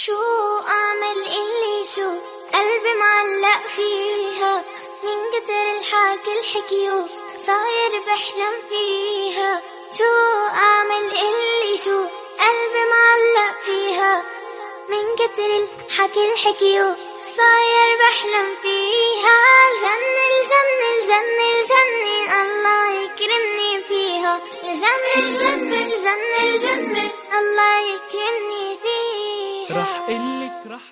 شو أعمل إلي شو قلبي معلق فيها من كتر الحكي الحكيو صاير بحلم فيها شو أعمل إلي شو قلبي معلق فيها من كتر الحكي الحكيو صاير بحلم فيها زن الزن الزن الزن الله يكرمني فيها زن الزن الزن الزن الله يكرمني راح لك راح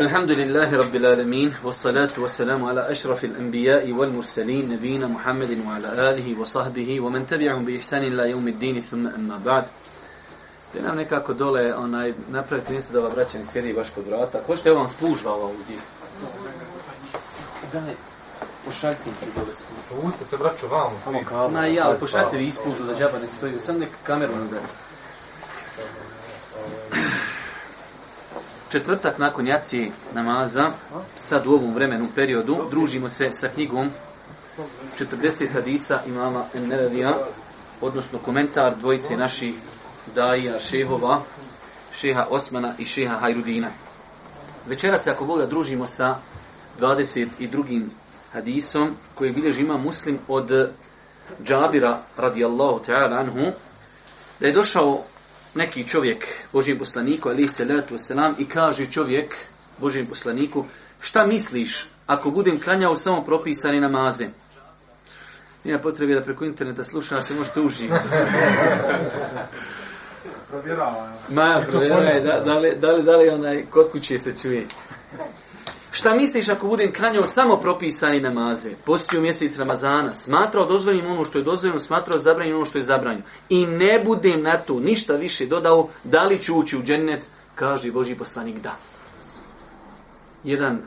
الحمد لله رب العالمين والصلاة والسلام على أشرف الأنبياء والمرسلين نبينا محمد وعلى آله وصحبه ومن تبعهم بإحسان إلى يوم الدين ثم أما بعد Da nam nekako dole onaj, napraviti niste da ova braća ne sjedi baš kod vrata. Ko što je vam spužva ova ovdje? Daj, pošaljte ću dole spužu. Uvijte se braću vamo. Ma ja, pošaljte vi ispužu da džaba ne stoji. Sam nek kameru ne četvrtak nakon jaci namaza, sad u ovom vremenu periodu, družimo se sa knjigom 40 hadisa imama Enneradija, odnosno komentar dvojice naših daija šehova, šeha Osmana i šeha Hajrudina. Večera se, ako Bog da, družimo sa 22. hadisom, koji bilježi ima muslim od Džabira radijallahu ta'ala anhu, da je došao neki čovjek Boži poslaniku, ali se letu selam, i kaže čovjek Boži poslaniku, šta misliš ako budem klanjao samo propisane namaze? Nije potrebe da preko interneta sluša, se možete uživati. Ma, je, da, da, li, da, li, da li onaj kod kuće se čuje? Šta misliš ako budem kranjao samo propisani namaze, postio mjesec Ramazana, smatrao dozvoljim ono što je dozvoljeno, smatrao zabranjeno ono što je zabranjeno i ne budem na to ništa više dodao, da li ću ući u džennet, kaže Boži poslanik da. Jedan,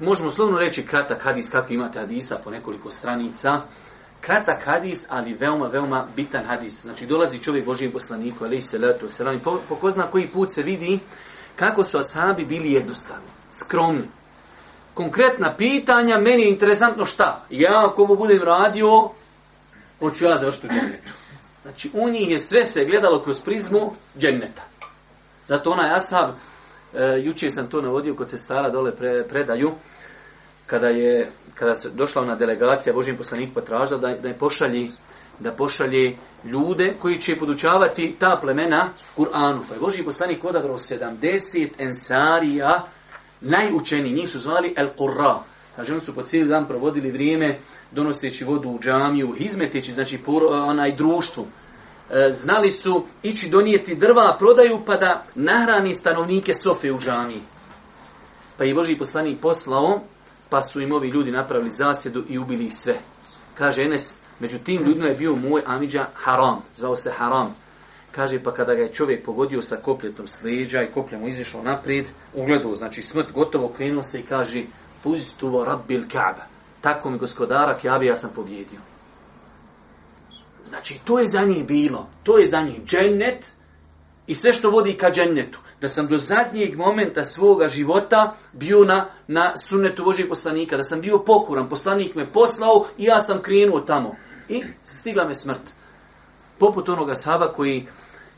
možemo slovno reći kratak hadis, kako imate hadisa po nekoliko stranica, kratak hadis, ali veoma, veoma bitan hadis. Znači, dolazi čovjek Božijeg poslaniku, ali i se leto, se rani, po, po ko zna koji put se vidi kako su ashabi bili jednostavni skromni. Konkretna pitanja, meni je interesantno šta? Ja ako ovo budem radio, hoću ja završiti džennetu. Znači, u njih je sve se gledalo kroz prizmu dženneta. Zato onaj asab, e, juče sam to navodio kod se stara dole pre, predaju, kada je kada se došla ona delegacija, Božijem poslanik potražila da, da je pošalji da pošalje ljude koji će podučavati ta plemena Kur'anu. Pa je Boži poslanik odabrao 70 ensarija najučeniji, njih su zvali El Qurra. Znači, oni su po cijeli dan provodili vrijeme donoseći vodu u džamiju, izmeteći, znači, por, e, onaj društvu. E, znali su ići donijeti drva, prodaju, pa da nahrani stanovnike sofe u džamiji. Pa i Boži poslani poslao, pa su im ovi ljudi napravili zasjedu i ubili ih sve. Kaže Enes, među tim ljudima je bio moj Amidža Haram, zvao se Haram. Kaže, pa kada ga je čovjek pogodio sa kopljetom sliđa i koplje mu izišlo naprijed, ugledao, znači smrt gotovo krenuo se i kaže, fuzitu wa rabbil ka'ba. Tako mi gospodara Kjabi ja sam pobjedio. Znači, to je za njih bilo. To je za njih džennet i sve što vodi ka džennetu. Da sam do zadnjeg momenta svoga života bio na, na sunnetu Božijeg poslanika. Da sam bio pokuran. Poslanik me poslao i ja sam krenuo tamo. I stigla me smrt. Poput onoga sahaba koji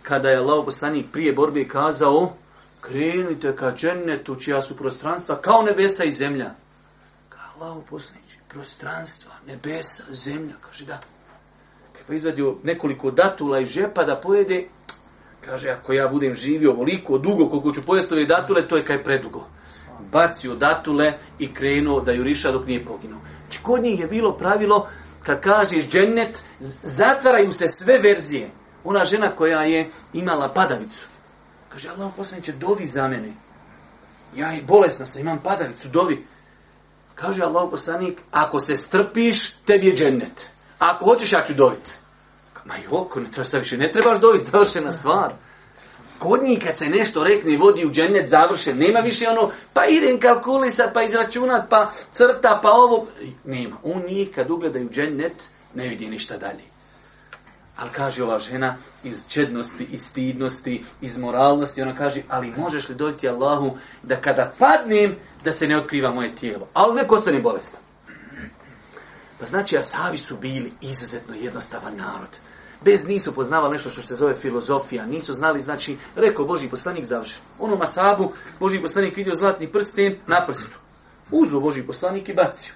kada je Allah poslanik prije borbe kazao krenite ka džennetu čija su prostranstva kao nebesa i zemlja. Ka Allah poslanik prostranstva, nebesa, zemlja. Kaže da. Kaj pa izvadio nekoliko datula i žepa da pojede kaže ako ja budem živio ovoliko dugo koliko ću pojesti ove datule to je kaj predugo. Bacio datule i krenuo da juriša dok nije poginuo. Či znači, kod njih je bilo pravilo kad kažeš džennet, zatvaraju se sve verzije ona žena koja je imala padavicu. Kaže, Allah poslaniče, dovi za mene. Ja je bolesna sam, imam padavicu, dovi. Kaže Allah poslanik, ako se strpiš, tebi je džennet. Ako hoćeš, ja ću dovit. Ma joko, ne trebaš više, ne trebaš dovit, završena stvar. Kod njih kad se nešto rekne i vodi u džennet, završen, nema više ono, pa idem kalkulisat, pa izračunat, pa crta, pa ovo. Nema, on nikad ugledaju džennet, ne vidi ništa dalje. Ali kaže ova žena iz čednosti, iz stidnosti, iz moralnosti. Ona kaže, ali možeš li dojti Allahu da kada padnem, da se ne otkriva moje tijelo. Ali neko ostane bolestan. Pa znači, asavi su bili izuzetno jednostavan narod. Bez nisu poznavali nešto što se zove filozofija. Nisu znali, znači, rekao Boži poslanik završen. Onom asabu Boži poslanik vidio zlatni prsten na prstu. Uzuo Boži poslanik i bacio.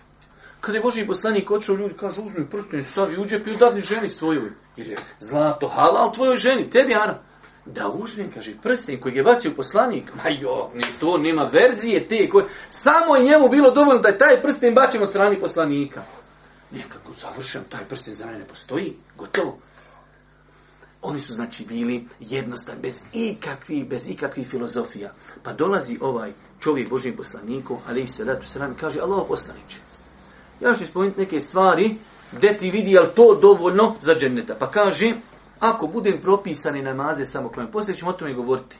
Kada je Boži poslanik očeo ljudi, kaže, uzmi prstin, stavi u džep i udadni ženi svojoj. Jer je zlato halal tvojoj ženi, tebi haram. Da uzmem, kaže, prsten koji je bacio poslanik, ma jo, ni to nema verzije te koje, samo je njemu bilo dovoljno da je taj prsten bačen od strani poslanika. Nekako završen, taj prsten za mene ne postoji, gotovo. Oni su, znači, bili jednostavni, bez ikakvi, bez ikakvih filozofija. Pa dolazi ovaj čovjek Božim poslaniku, ali i se ratu sram, kaže, Allaho poslaniće, ja ću spomenuti neke stvari gdje ti vidi, jel to dovoljno za dženeta. Pa kaže, ako budem propisani namaze samo klanjem, poslije ćemo o tome govoriti.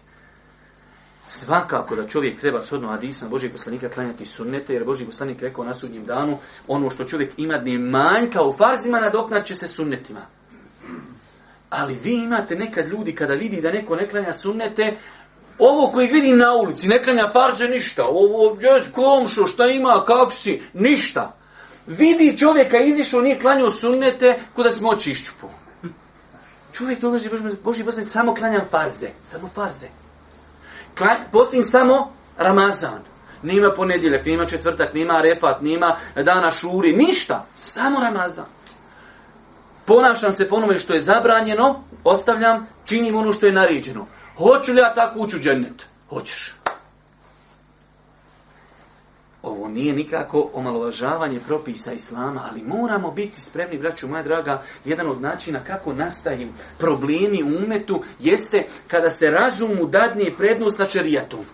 Svakako da čovjek treba shodno hadisma Božijeg poslanika klanjati sunnete, jer Božijeg poslanik rekao na sudnjem danu, ono što čovjek ima dne manjka u farzima, nadoknat će se sunnetima. Ali vi imate nekad ljudi kada vidi da neko ne klanja sunnete, ovo koji vidi na ulici, ne klanja farze, ništa. Ovo, jes, komšo, šta ima, kako si, ništa. Ništa. Vidi čovjeka izišao, nije klanio sunnete, kuda smo očišćupu. Čovjek dolazi, Boži poslanik, samo klanjam farze. Samo farze. Klan, postim samo Ramazan. Nima ponedjeljak, nima četvrtak, nima refat, nima dana šuri, ništa. Samo Ramazan. Ponašam se ponome što je zabranjeno, ostavljam, činim ono što je naređeno. Hoću li ja tako ući u džennet? Hoćeš. Ovo nije nikako omalovažavanje propisa islama, ali moramo biti spremni, braću moja draga, jedan od načina kako nastaju problemi u umetu jeste kada se razumu dadnije prednost na čerijatom.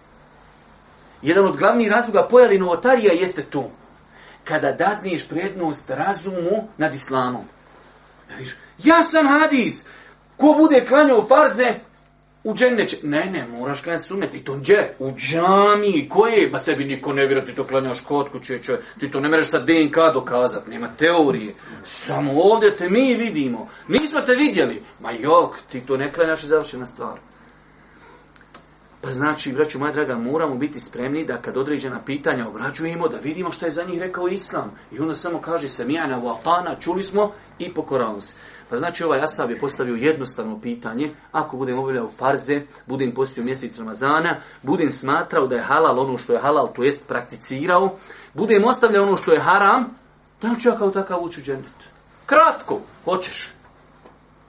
Jedan od glavnih razloga pojeli novotarija jeste to. Kada dadniješ prednost razumu nad islamom. Ja viš, jasan hadis! Ko bude klanio farze, u dženeće. Ne, ne, moraš klanjati sunet. I to dže, u džami, koje? Ba tebi niko ne vjera, ti to klanjaš kod kuće, čo, ti to ne mereš sa DNK dokazat, nema teorije. Samo ovdje te mi vidimo. Mi smo te vidjeli. Ma jok, ti to ne klanjaš i završena stvar. Pa znači, braću moja draga, moramo biti spremni da kad određena pitanja obrađujemo, da vidimo što je za njih rekao Islam. I onda samo kaže se, mi ja na vatana, čuli smo i pokoravamo se. Pa znači ovaj Asab je postavio jednostavno pitanje, ako budem obavljao farze, budem postio mjesec Ramazana, budem smatrao da je halal ono što je halal, to jest prakticirao, budem ostavljao ono što je haram, da li ću ja kao takav ući u džendet? Kratko, hoćeš.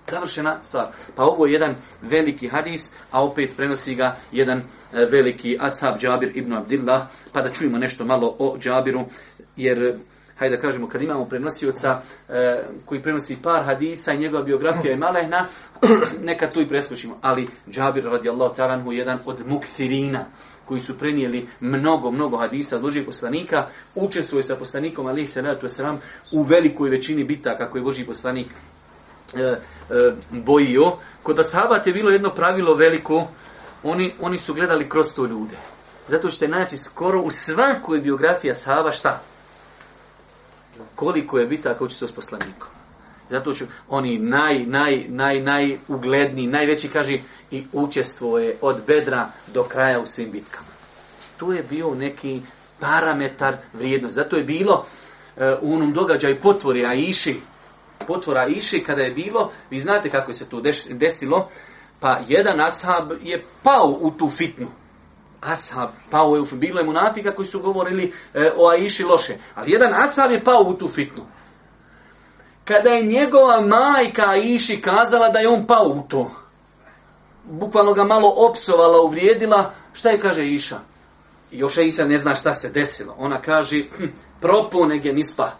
Završena stvar. Pa ovo je jedan veliki hadis, a opet prenosi ga jedan e, veliki Ashab Džabir ibn Abdillah, pa da čujemo nešto malo o Džabiru, jer hajde da kažemo, kad imamo prenosioca e, koji prenosi par hadisa i njegova biografija je malehna, neka tu i preskočimo. Ali Džabir radijallahu ta'lanhu je jedan od muktirina koji su prenijeli mnogo, mnogo hadisa od Božijeg poslanika, učestvuje sa poslanikom Ali Seratu Esram u velikoj većini bitaka koje je Božji poslanik e, e, bojio. Kod Ashabat je bilo jedno pravilo veliko, oni, oni su gledali kroz to ljude. Zato ćete naći skoro u svakoj biografiji Ashaba šta? koliko je bitan ako učestvuje s poslanikom. Zato ću oni naj, naj, naj, naj ugledniji, najveći kaže i učestvuje od bedra do kraja u svim bitkama. To je bio neki parametar vrijednosti. Zato je bilo e, u uh, onom događaju potvori a iši potvora iši kada je bilo, vi znate kako je se to desilo, pa jedan ashab je pao u tu fitnu ashab pao je u fitnu. Bilo je munafika koji su govorili e, o Aiši loše. Ali jedan ashab je pao u tu fitnu. Kada je njegova majka Aiši kazala da je on pao u to, bukvalno ga malo opsovala, uvrijedila, šta je kaže Aiša? Još Aiša ne zna šta se desilo. Ona kaže, hm, propu nege nispa.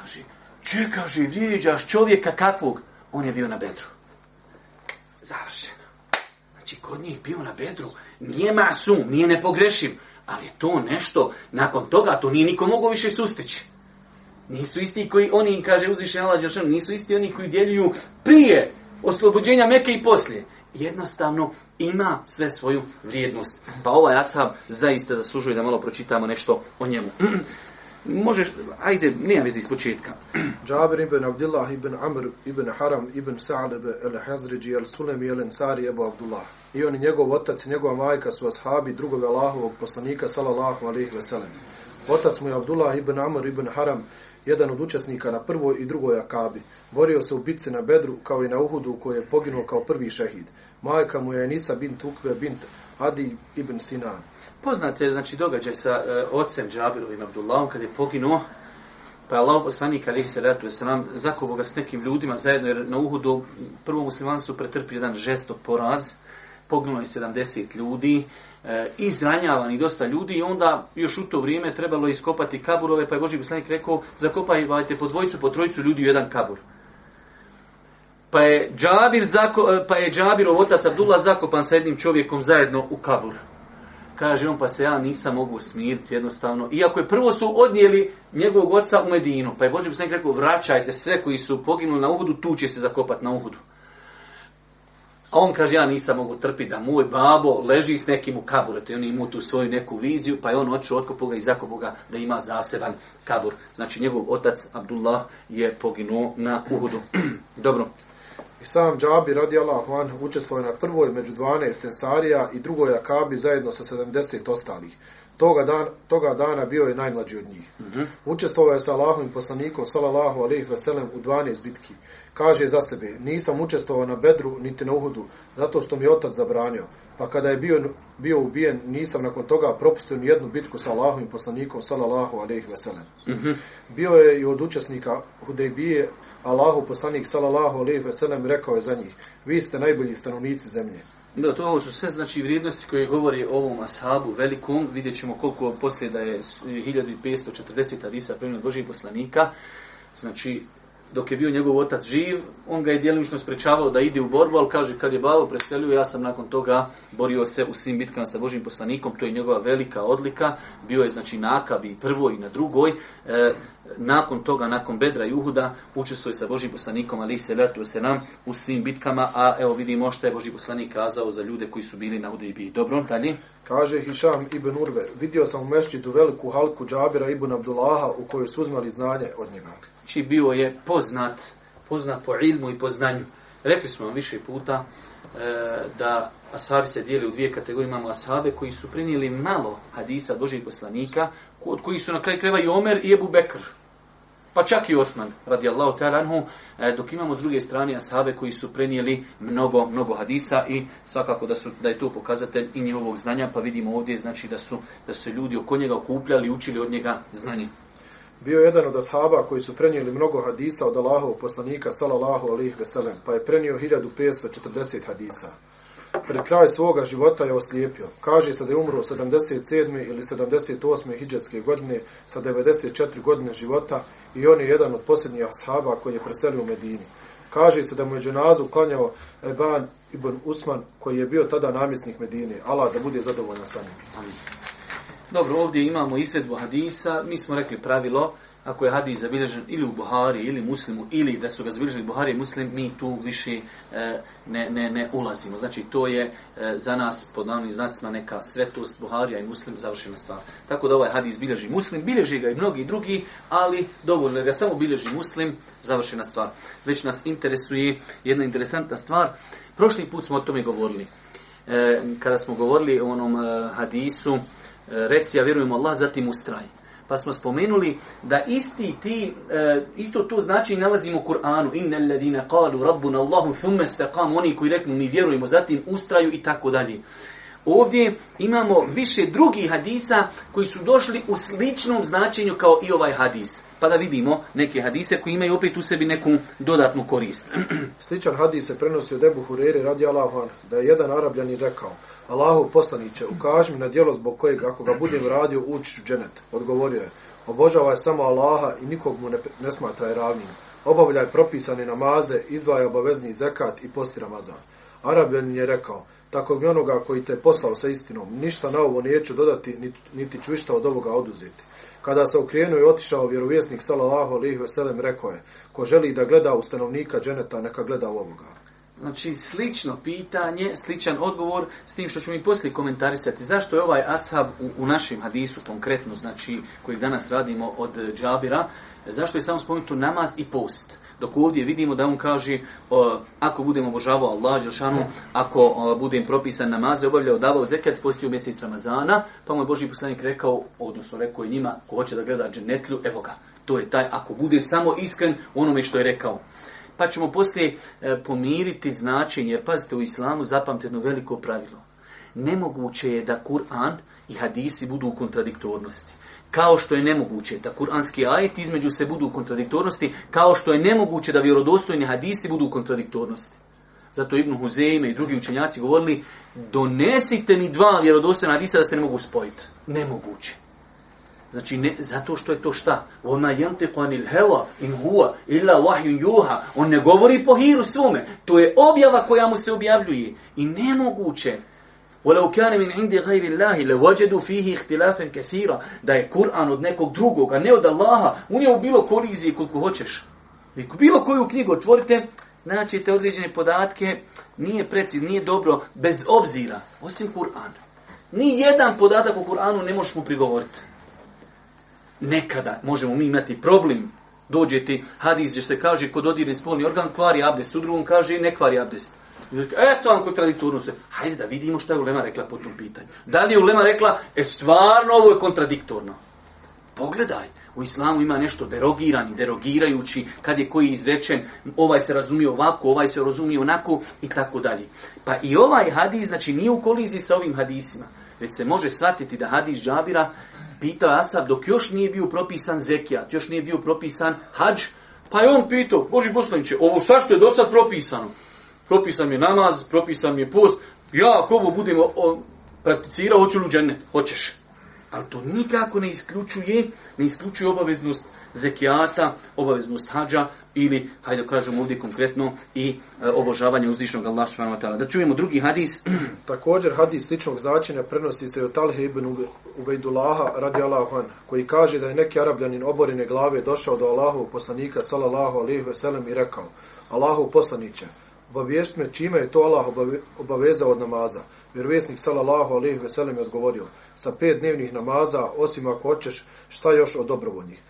Kaže, če kaže, vrijeđaš čovjeka kakvog? On je bio na bedru. Završeno kod njih bio na bedru, nije masum, nije nepogrešiv, ali to nešto, nakon toga, to nije niko mogao više sustići. Nisu isti koji oni, kaže uzviše Allah nisu isti oni koji djeluju prije oslobođenja meke i poslije. Jednostavno, ima sve svoju vrijednost. Pa ovaj ashab zaista zaslužuje da malo pročitamo nešto o njemu. možeš, ajde, nema vezi iz početka. Džabir ibn Abdullah ibn Amr ibn Haram ibn Sa'lebe el Hazriđi el Sulemi el Ansari ibn Abdullah. I oni njegov otac i njegova majka su ashabi drugove Allahovog poslanika sallallahu alaihi veselem. Otac mu je Abdullah ibn Amr ibn Haram, jedan od učesnika na prvoj i drugoj akabi. Borio se u bitci na Bedru kao i na Uhudu u kojoj je poginuo kao prvi šehid. Majka mu je Enisa bint Ukve bint Adi ibn Sinan poznate znači događaj sa uh, ocem Džabirovim Abdullahom kad je poginuo pa je Allah poslanik ali se ratu je sram zakovo ga s nekim ljudima zajedno jer na Uhudu prvom muslimanstvu pretrpio jedan žestok poraz poginulo je 70 ljudi uh, e, izranjavan i dosta ljudi i onda još u to vrijeme trebalo iskopati kaburove pa je Boži poslanik rekao zakopajte po dvojicu, po trojicu ljudi u jedan kabur pa je Džabir, zako, e, pa je Džabirov otac Abdullah zakopan sa jednim čovjekom zajedno u kaburu kaže on, pa se ja nisam mogu smiriti jednostavno. Iako je prvo su odnijeli njegovog oca u Medinu, pa je Boži poslanik rekao, vraćajte sve koji su poginuli na Uhudu, tu će se zakopat na Uhudu. A on kaže, ja nisam mogu trpiti da moj babo leži s nekim u kaburu, to je on imao tu svoju neku viziju, pa je on očeo otkopu ga i zakopu ga da ima zaseban kabur. Znači, njegov otac, Abdullah, je poginuo na Uhudu. Dobro. I sam Džabir radi Allah van učestvoje na prvoj među 12 ensarija i drugoj akabi zajedno sa 70 ostalih. Toga, dan, toga dana bio je najmlađi od njih. Mm-hmm. Učestvovao je sa Allahovim poslanikom sallallahu alejhi ve sellem u 12 bitki. Kaže za sebe: "Nisam učestvovao na Bedru niti na Uhudu, zato što mi je otac zabranio pa kada je bio, bio ubijen, nisam nakon toga propustio ni jednu bitku sa Allahovim poslanikom, salallahu alaihi ve sellem. Mm -hmm. Bio je i od učesnika Hudejbije, Allahu poslanik, salallahu alaihi ve sellem, rekao je za njih, vi ste najbolji stanovnici zemlje. Da, to ovo su sve znači vrijednosti koje govori o ovom ashabu velikom. Vidjet ćemo koliko poslije da je 1540 hadisa premijen od Božih poslanika. Znači, dok je bio njegov otac živ, on ga je djelimično sprečavao da ide u borbu, ali kaže, kad je Bavo preselio, ja sam nakon toga borio se u svim bitkama sa Božim poslanikom, to je njegova velika odlika, bio je znači na Akabi prvoj i na drugoj, e, nakon toga, nakon Bedra i Uhuda, učestvo je sa Božim poslanikom, ali se letu se nam u svim bitkama, a evo vidimo što je Boži poslanik kazao za ljude koji su bili na Udebi. Dobro, dalje. Kaže Hišam ibn Urve, vidio sam u mešćidu veliku halku Džabira ibn Abdullaha u kojoj su uzmali znanje od njega. Znači bio je poznat, poznat po ilmu i po znanju. Rekli smo vam više puta e, da ashabi se dijeli u dvije kategorije. Imamo ashabe koji su prinijeli malo hadisa Božih poslanika, od kojih su na kraju kreva i Omer i Ebu Bekr. Pa čak i Osman, radi Allahu ta'ala anhu, e, dok imamo s druge strane ashabe koji su prenijeli mnogo, mnogo hadisa i svakako da, su, da je to pokazatelj i njihovog znanja, pa vidimo ovdje znači da su, da su ljudi oko njega okupljali i učili od njega znanje bio je jedan od ashaba koji su prenijeli mnogo hadisa od Allahovog poslanika sallallahu alejhi ve sellem, pa je prenio 1540 hadisa. Pred kraj svoga života je oslijepio. Kaže se da je umro 77. ili 78. hidžetske godine sa 94 godine života i on je jedan od posljednjih ashaba koji je preselio u Medini. Kaže se da mu je dženazu klanjao Eban ibn Usman koji je bio tada namjesnik Medine. Allah da bude zadovoljan sa njim. Amin. Dobro, ovdje imamo izvedbu hadisa. Mi smo rekli pravilo, ako je hadis zabilježen ili u Buhari ili muslimu, ili da su ga zabilježili Buhari i muslim, mi tu više e, ne, ne, ne ulazimo. Znači, to je e, za nas, pod navnim znacima, neka svetost Buharija i muslim završena stvar. Tako da ovaj hadis bilježi muslim, bilježi ga i mnogi drugi, ali dovoljno da ga samo bilježi muslim, završena stvar. Već nas interesuje jedna interesantna stvar. Prošli put smo o tome govorili. E, kada smo govorili o onom e, hadisu, reci ja vjerujem Allah, zatim ustraj. Pa smo spomenuli da isti ti, e, isto to znači nalazimo u Kur'anu. Inna alladine kalu rabbuna Allahu thumme staqam. Oni koji reknu mi vjerujemo, zatim ustraju i tako dalje. Ovdje imamo više drugih hadisa koji su došli u sličnom značenju kao i ovaj hadis. Pa da vidimo neke hadise koji imaju opet u sebi neku dodatnu korist. Sličan hadis se prenosi od Ebu Hureyre radi Allahom, da je jedan arabljan i rekao, Allahu poslaniće, ukaži mi na djelo zbog kojeg ako ga budem radio učit ću dženet. Odgovorio je, obožavaj samo Allaha i nikog mu ne, ne smatraj ravnim. Obavljaj propisane namaze, izdvaj obavezni zekat i posti Ramazan. Arabljan je rekao, tako mi onoga koji te poslao sa istinom, ništa na ovo neću dodati, niti ću išta od ovoga oduzeti. Kada se okrijenuo i otišao vjerovjesnik sallallahu alejhi ve sellem rekao je ko želi da gleda u stanovnika dženeta neka gleda u ovoga. Znači, slično pitanje, sličan odgovor s tim što ću mi poslije komentarisati. Zašto je ovaj ashab u, u našem hadisu konkretno, znači, koji danas radimo od džabira, zašto je samo spomenuto namaz i post? Dok ovdje vidimo da on kaže, o, ako budem obožavao Allah, Đelšanu, ako o, budem propisan namaze, obavljao davao zekat, postio mjesec Ramazana, pa mu je Boži poslanik rekao, odnosno rekao je njima, ko hoće da gleda džennetlju, evo ga, to je taj, ako bude samo iskren onome što je rekao pa ćemo poslije e, pomiriti značenje. Jer pazite, u islamu zapamte jedno veliko pravilo. Nemoguće je da Kur'an i hadisi budu u kontradiktornosti. Kao što je nemoguće da kuranski ajeti između se budu u kontradiktornosti, kao što je nemoguće da vjerodostojni hadisi budu u kontradiktornosti. Zato Ibn Huzeime i drugi učenjaci govorili, donesite mi dva vjerodostojna hadisa da se ne mogu spojiti. Nemoguće. Znači, ne, zato što je to šta? Oma jantiku anil hewa in huwa illa wahyun juha. On ne govori po hiru svome. To je objava koja mu se objavljuje. I nemoguće. Walau kana min indi ghayri Allahi la wajadu fihi ikhtilafan kathira. Da je Kur'an od nekog drugog, a ne od Allaha. U njemu bilo kolizije koliko hoćeš. I bilo koju knjigu otvorite, znači te određene podatke nije precizno, nije dobro, bez obzira, osim Kur'ana. Ni jedan podatak u Kur'anu ne možeš mu prigovoriti nekada možemo mi imati problem dođe ti hadis gdje se kaže kod dodirni spolni organ kvari abdest, u drugom kaže ne kvari abdest. Eto vam kontradiktorno se. Hajde da vidimo šta je Ulema rekla po tom pitanju. Da li je Ulema rekla, e stvarno ovo je kontradiktorno. Pogledaj, u islamu ima nešto derogirani, derogirajući, kad je koji izrečen, ovaj se razumije ovako, ovaj se razumije onako i tako dalje. Pa i ovaj hadis, znači nije u koliziji sa ovim hadisima, već se može shvatiti da hadis džabira, pitao Asab, dok još nije bio propisan zekijat, još nije bio propisan hađ, pa je on pitao, Boži poslaniće, ovo sa što je do sad propisano? Propisan mi je namaz, propisan mi je post, ja ako ovo budem o, o, prakticirao, hoću li džene? Hoćeš. Ali to nikako ne isključuje, ne isključuje obaveznost zekijata, obaveznost hađa ili, hajde kažemo ovdje konkretno, i e, obožavanje uzdišnog Allah subhanahu wa ta'ala. Da čujemo drugi hadis. Također hadis sličnog značenja prenosi se od Talhe ibn Ubejdullaha radi Allahuan, koji kaže da je neki arabljanin oborine glave došao do Allahu poslanika sallallahu alaihi veselem i rekao, Allahu poslaniće, obavijest me čime je to Allah obavezao od namaza. Vjerovjesnik sallallahu alejhi ve sellem je odgovorio sa pet dnevnih namaza osim ako hoćeš šta još od dobrovoljnih.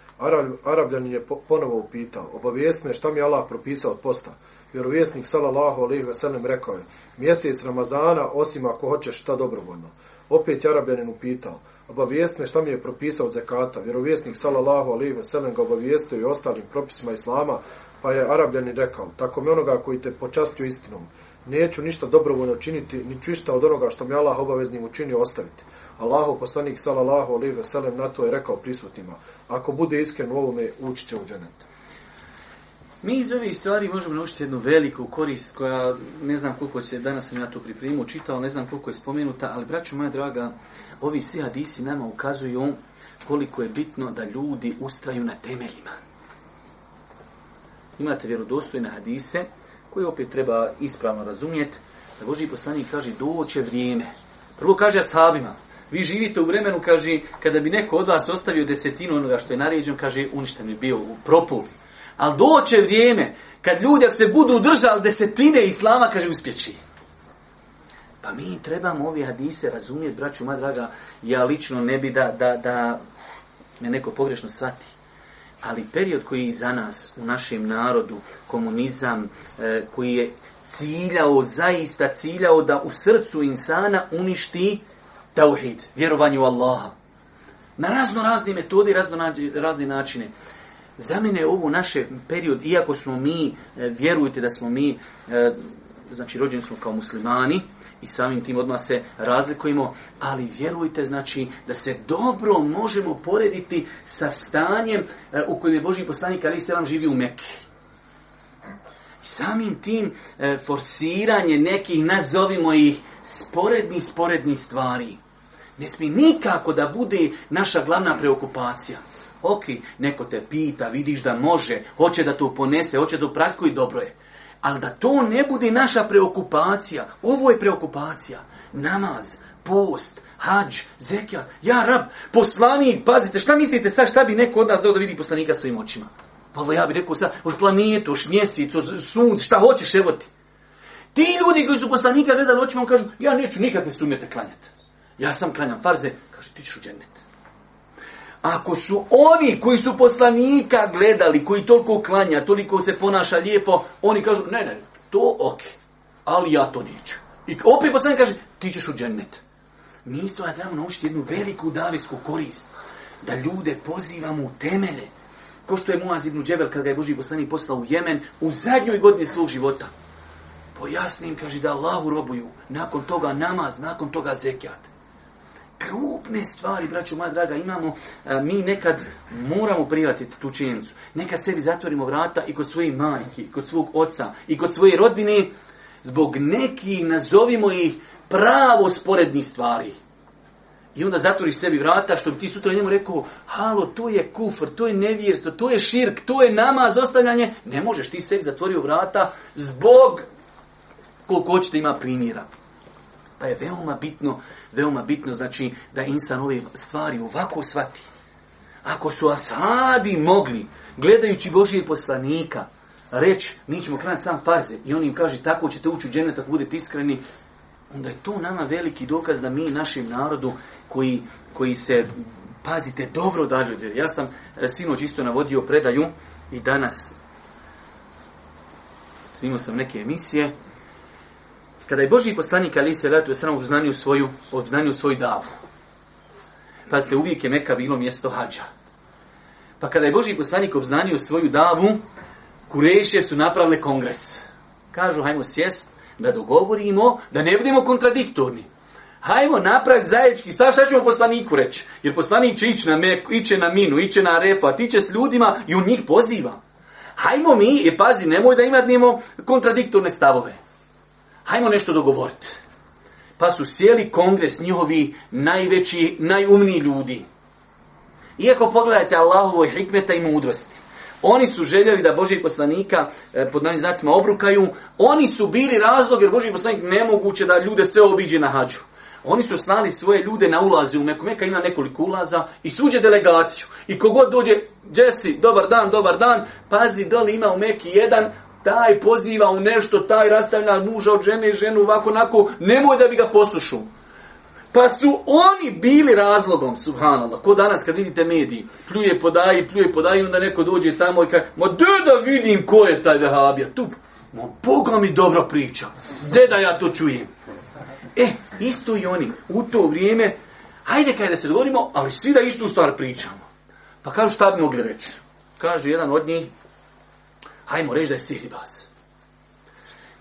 Arabljanin je ponovo upitao, obavijest me šta mi Allah propisao od posta. Vjerovjesnik sallallahu alejhi ve sellem rekao je, mjesec Ramazana osim ako hoćeš šta dobrovoljno. Opet je Arabljanin upitao, obavijest me šta mi je propisao od zekata. Vjerovjesnik sallallahu alejhi ve sellem ga obavijestio i ostalim propisima islama pa je Arabljani rekao, tako mi onoga koji te počastio istinom, neću ništa dobrovoljno činiti, ni ništa od onoga što mi Allah obaveznim učinio ostaviti. Allaho poslanik sallallahu alaihi ve sellem na to je rekao prisutnima, ako bude iskren u ovome, ući će u dženet. Mi iz ove stvari možemo naučiti jednu veliku korist koja ne znam koliko će danas sam na to pripremio, čitao, ne znam koliko je spomenuta, ali braću moja draga, ovi svi hadisi nama ukazuju koliko je bitno da ljudi ustraju na temeljima imate vjerodostojne hadise koje opet treba ispravno razumjeti. Da Boži poslanik kaže doće vrijeme. Prvo kaže ashabima. Vi živite u vremenu, kaže, kada bi neko od vas ostavio desetinu onoga što je naređeno, kaže, uništen je bio u propuli. Ali doće vrijeme kad ljudi, ako se budu držali desetine islama, kaže, uspjeći. Pa mi trebamo ovi hadise razumjeti, braću, ma draga, ja lično ne bi da, da, da me neko pogrešno shvati. Ali period koji je iza nas, u našem narodu, komunizam, e, koji je ciljao, zaista ciljao da u srcu insana uništi tauhid, vjerovanju Allaha. Na razno razne metode i razno razne načine. Za mene je ovo naše period, iako smo mi, e, vjerujte da smo mi, e, znači rođeni smo kao muslimani, e, i samim tim odmah se razlikujemo, ali vjerujte, znači, da se dobro možemo porediti sa stanjem e, u kojem je Boži poslanik Ali Selam živi u Mekke. I samim tim e, forsiranje nekih, nazovimo ih, sporedni, sporedni stvari. Ne smije nikako da bude naša glavna preokupacija. Ok, neko te pita, vidiš da može, hoće da to ponese, hoće da to praktikuje, dobro je. Ali da to ne bude naša preokupacija, ovo je preokupacija. Namaz, post, hađ, zekijat, ja rab, poslanik, pazite, šta mislite sad, šta bi neko od nas dao da vidi poslanika svojim očima? Valo, ja bih rekao sad, už planetu, už mjesec, už sunc, šta hoćeš, evo ti. Ti ljudi koji su poslanika gledali očima, on kažu, ja neću nikakve sumjete klanjati. Ja sam klanjam farze, kaže, ti ćeš u džennet. Ako su oni koji su poslanika gledali, koji toliko klanja, toliko se ponaša lijepo, oni kažu, ne, ne, to ok, ali ja to neću. I opet poslanik kaže, ti ćeš u džennet. Mi s toga trebamo naučiti jednu veliku davijsku korist, da ljude pozivamo u temele. Ko što je Muaz ibn Džebel, kada je Boži poslanik poslao u Jemen, u zadnjoj godini svog života, pojasnim, kaže, da Allahu robuju, nakon toga namaz, nakon toga zekjat krupne stvari, braćo moja draga, imamo, a, mi nekad moramo privatiti tu činjenicu. Nekad sebi zatvorimo vrata i kod svoje majke, i kod svog oca, i kod svoje rodbine, zbog nekih, nazovimo ih, pravo sporedni stvari. I onda zatvoriš sebi vrata, što bi ti sutra njemu rekao, halo, to je kufr, to je nevjerstvo, to je širk, to je namaz, ostavljanje. Ne možeš, ti sebi zatvorio vrata zbog koliko hoćete ima primjera. Pa je veoma bitno veoma bitno, znači, da insan ove stvari ovako shvati. Ako su asabi mogli, gledajući Božije poslanika, reći, mi ćemo klanati sam farze, i on im kaže, tako ćete ući u džene, tako budete iskreni, onda je to nama veliki dokaz da mi našem narodu, koji, koji se, pazite, dobro da ljudi. Ja sam e, sinoć isto navodio predaju i danas snimao sam neke emisije, kada je Boži poslanik Ali se vratu sram obznanju svoju obznanju svoj davu. Pa ste uvijek je Meka bilo mjesto hađa. Pa kada je Boži poslanik obznanio svoju davu, Kurešije su napravile kongres. Kažu, hajmo sjest, da dogovorimo, da ne budemo kontradiktorni. Hajmo napraviti zajednički stav, šta ćemo poslaniku reći? Jer poslanik će ići na, meku, iće na minu, iće na refa, tiče s ljudima i u njih poziva. Hajmo mi, i e, pazi, nemoj da imadnimo kontradiktorne stavove hajmo nešto dogovoriti. Pa su sjeli kongres njihovi najveći, najumniji ljudi. Iako pogledajte Allahovoj hikmeta i mudrosti, oni su željeli da Boži poslanika e, pod navim znacima obrukaju, oni su bili razlog jer Boži poslanik nemoguće da ljude sve obiđe na hađu. Oni su slali svoje ljude na ulaze u Meku. Meka ima nekoliko ulaza i suđe delegaciju. I kogod dođe, Jesse, dobar dan, dobar dan, pazi, doli ima u Meki jedan, taj poziva u nešto, taj rastavlja muža od žene i ženu ovako onako, nemoj da bi ga poslušao. Pa su oni bili razlogom, subhanallah. Ko danas kad vidite mediji, pljuje podaji, pljuje podaji, onda neko dođe tamo i kaže, ma de da vidim ko je taj vehabija, tu, ma Boga mi dobro priča, de da ja to čujem. E, isto i oni, u to vrijeme, hajde kaj da se dogodimo, ali svi da istu stvar pričamo. Pa kažu šta bi mogli reći? Kaže jedan od njih, Hajmo reći da je sihribaz.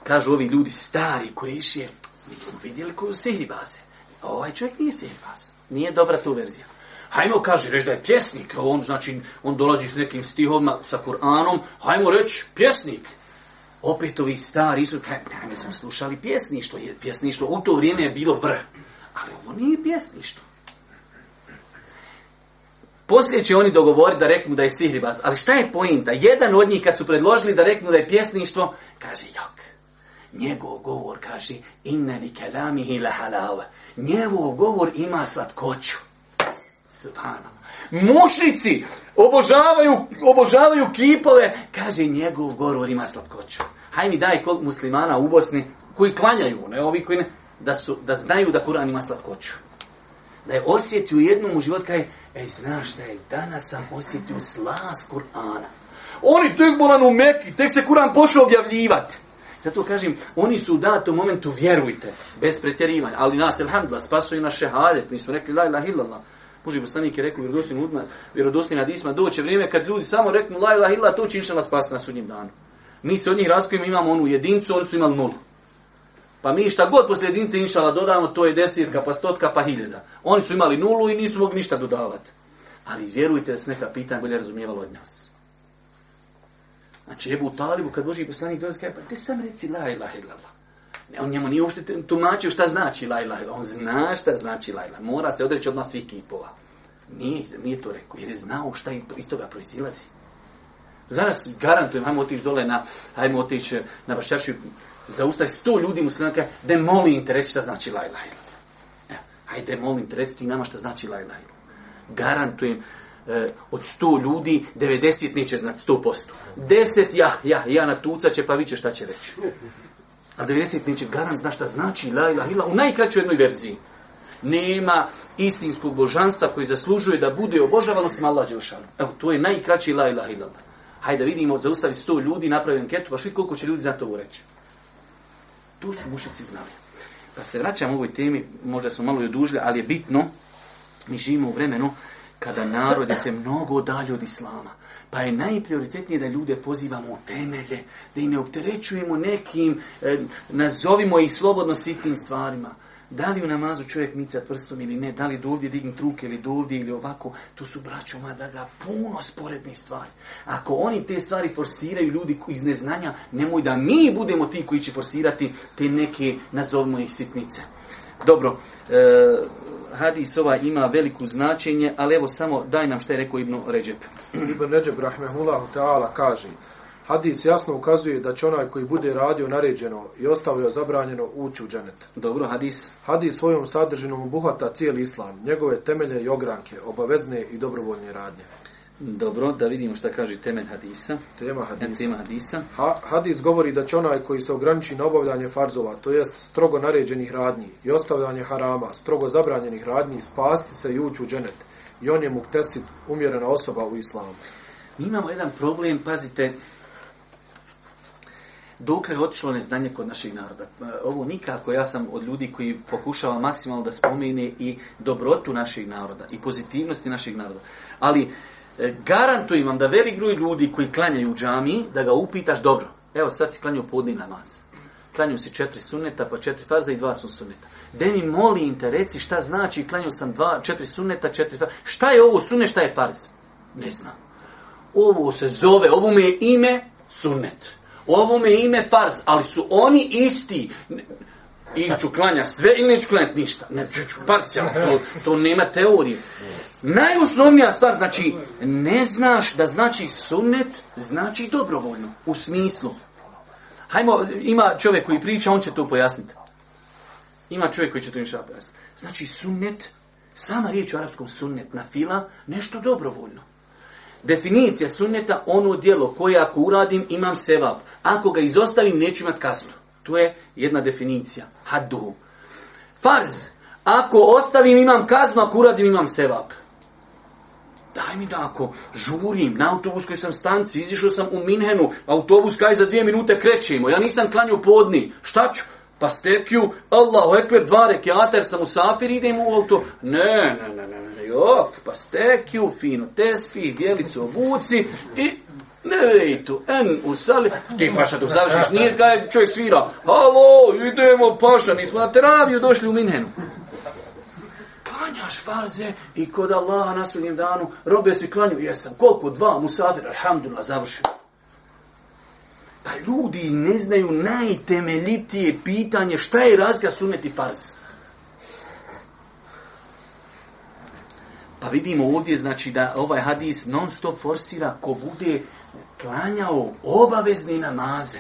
Kažu ovi ljudi stari kurešije, mi smo vidjeli koju sihribaze. A ovaj čovjek nije sihribaz. Nije dobra tu verzija. Hajmo kaži, reći da je pjesnik. On, znači, on dolazi s nekim stihovima, sa Kur'anom. Hajmo reći, pjesnik. Opet ovi stari su, kaj, kaj mi smo slušali pjesništvo. Jer pjesništvo u to vrijeme je bilo vr. Ali ovo nije pjesništvo. Poslije će oni dogovoriti da reknu da je sihribas. Ali šta je pojinta? Jedan od njih kad su predložili da reknu da je pjesništvo, kaže jok. Njegov govor kaže inna li kelamihi la halava. Njegov govor ima slatkoću. Svana. Mušnici obožavaju, obožavaju kipove. Kaže njegov govor ima slatkoću. Haj mi daj kol muslimana u Bosni koji klanjaju, ne ovi koji ne, da, su, da znaju da Kur'an ima slatkoću da je osjetio jednom u život, kaj, ej, znaš da je, danas sam osjetio slas Kur'ana. Oni tek bolan u Meki, tek se Kur'an pošao objavljivati. Zato kažem, oni su u datom momentu, vjerujte, bez pretjerivanja, ali nas, elhamdulillah, spasuju na šehadet, mi smo rekli, la ilaha illallah, Boži poslanik je rekao, vjerodostin udma, vjerodostin hadisma, doće vrijeme kad ljudi samo reknu, la ilaha illallah, to će inšala spasna sudnjim danu. Mi se od njih raskujemo, imamo onu jedincu, oni su imali nulu. Pa mi šta god posljedince inšala dodamo, to je desetka, pa stotka, pa hiljada. Oni su imali nulu i nisu mogli ništa dodavati. Ali vjerujte da su neka pitanja bolje razumijevalo od nas. Znači, Ebu Talibu, kad Boži poslanik dolazi, kaže, pa te sam reci la ilaha ilala. Ne, on njemu nije uopšte tumačio šta znači la ilaha ilala. On zna šta znači la ilala. Mora se odreći odmah svih kipova. Nije, nije to rekao, jer je znao šta iz toga proizilazi. Zanas garantujem, hajmo otići dole na, hajmo otići na Bašćaršiju, zaustaj sto ljudi muslimanka, da molim te reći šta znači la ilaha ila. E, Hajde, molim te reći ti nama šta znači la ilaha ila. Garantujem, eh, od sto ljudi, 90 neće znati, sto posto. Deset, ja, ja, ja na tuca će, pa viće šta će reći. A 90 neće garant znaš šta znači la ilaha ila u najkraćoj jednoj verziji. Nema istinskog božanstva koji zaslužuje da bude obožavan osim Allah Đelšanu. Evo, to je najkraći la ilaha ila. Hajde, vidimo, zaustavi sto ljudi, napravi anketu, pa švi koliko će ljudi znati ovo reći. To su mušnici znali. Pa se vraćamo u ovoj temi, možda smo malo i odužili, ali je bitno, mi živimo u vremenu kada narod je se mnogo dalje od islama. Pa je najprioritetnije da ljude pozivamo u temelje, da ih ne opterećujemo nekim, e, nazovimo ih slobodno sitnim stvarima. Da li u namazu čovjek mica prstom ili ne, da li do ovdje dignut ruke ili do ovdje ili ovako, to su braćo moja draga, puno sporednih stvari. Ako oni te stvari forsiraju ljudi iz neznanja, nemoj da mi budemo ti koji će forsirati te neke, nazovimo ih, sitnice. Dobro, e, hadis ova ima veliko značenje, ali evo samo daj nam šta je rekao Ibnu Ređep. Ibnu Ređep, rahmehullahu ta'ala, kaže, Hadis jasno ukazuje da će onaj koji bude radio naređeno i ostavio zabranjeno ući u dženet. Dobro, hadis. Hadis svojom sadržinom obuhvata cijeli islam, njegove temelje i ogranke, obavezne i dobrovoljne radnje. Dobro, da vidimo šta kaže temelj hadisa. Tema e, hadisa. Tema hadisa. Ha, hadis govori da će onaj koji se ograniči na obavljanje farzova, to jest strogo naređenih radnji i ostavljanje harama, strogo zabranjenih radnji, spasti se i ući u dženet. I on je muktesit, umjerena osoba u islamu. Mi imamo jedan problem, pazite, Dokle je otišlo neznanje kod naših naroda? Pa, ovo nikako, ja sam od ljudi koji pokušava maksimalno da spomene i dobrotu naših naroda i pozitivnosti naših naroda. Ali e, garantujem vam da veli gruj ljudi koji klanjaju u džami, da ga upitaš dobro. Evo sad si klanjao podni namaz. Klanju si četiri suneta, pa četiri farza i dva su suneta. De mi moli interesi šta znači klanju sam dva, četiri suneta, četiri farza. Šta je ovo sunet, šta je farz? Ne znam. Ovo se zove, ovo mi je ime sunet. Sunet ovome ime farz, ali su oni isti. Ili ću klanja sve ili neću klanjati ništa. Ne, ću, ću parcijal, to, to nema teorije. Najosnovnija stvar, znači, ne znaš da znači sunnet, znači dobrovoljno, u smislu. Hajmo, ima čovjek koji priča, on će to pojasniti. Ima čovjek koji će to ništa pojasniti. Znači, sunnet, sama riječ u arapskom sunnet na fila, nešto dobrovoljno definicija sunneta, ono dijelo koje ako uradim imam sevap. Ako ga izostavim neću imat kaznu. To je jedna definicija. Haddu. Farz. Ako ostavim imam kaznu, ako uradim imam sevap. Daj mi da ako žurim na autobuskoj sam stanci, izišao sam u Minhenu, autobus kaj za dvije minute krećemo, ja nisam klanio podni, šta ću? Pa stekju, Allahu ekber, dva rekiata, jer sam u safir, idem u auto. Ne, ne, ne, ne, jok, pa steki u finu tesfi, bijelicu obuci i ne tu, en u sali, ti paša tu završiš, nije ga je čovjek svira, halo, idemo paša, nismo na teraviju došli u Minhenu. Klanjaš farze i kod Allaha na sudnjem danu, robe svi klanju, jesam, koliko dva musafira, alhamdulillah, završim. Pa ljudi ne znaju najtemeljitije pitanje šta je razga sunet i farze. Pa vidimo ovdje, znači, da ovaj hadis non stop forsira ko bude klanjao obavezne namaze.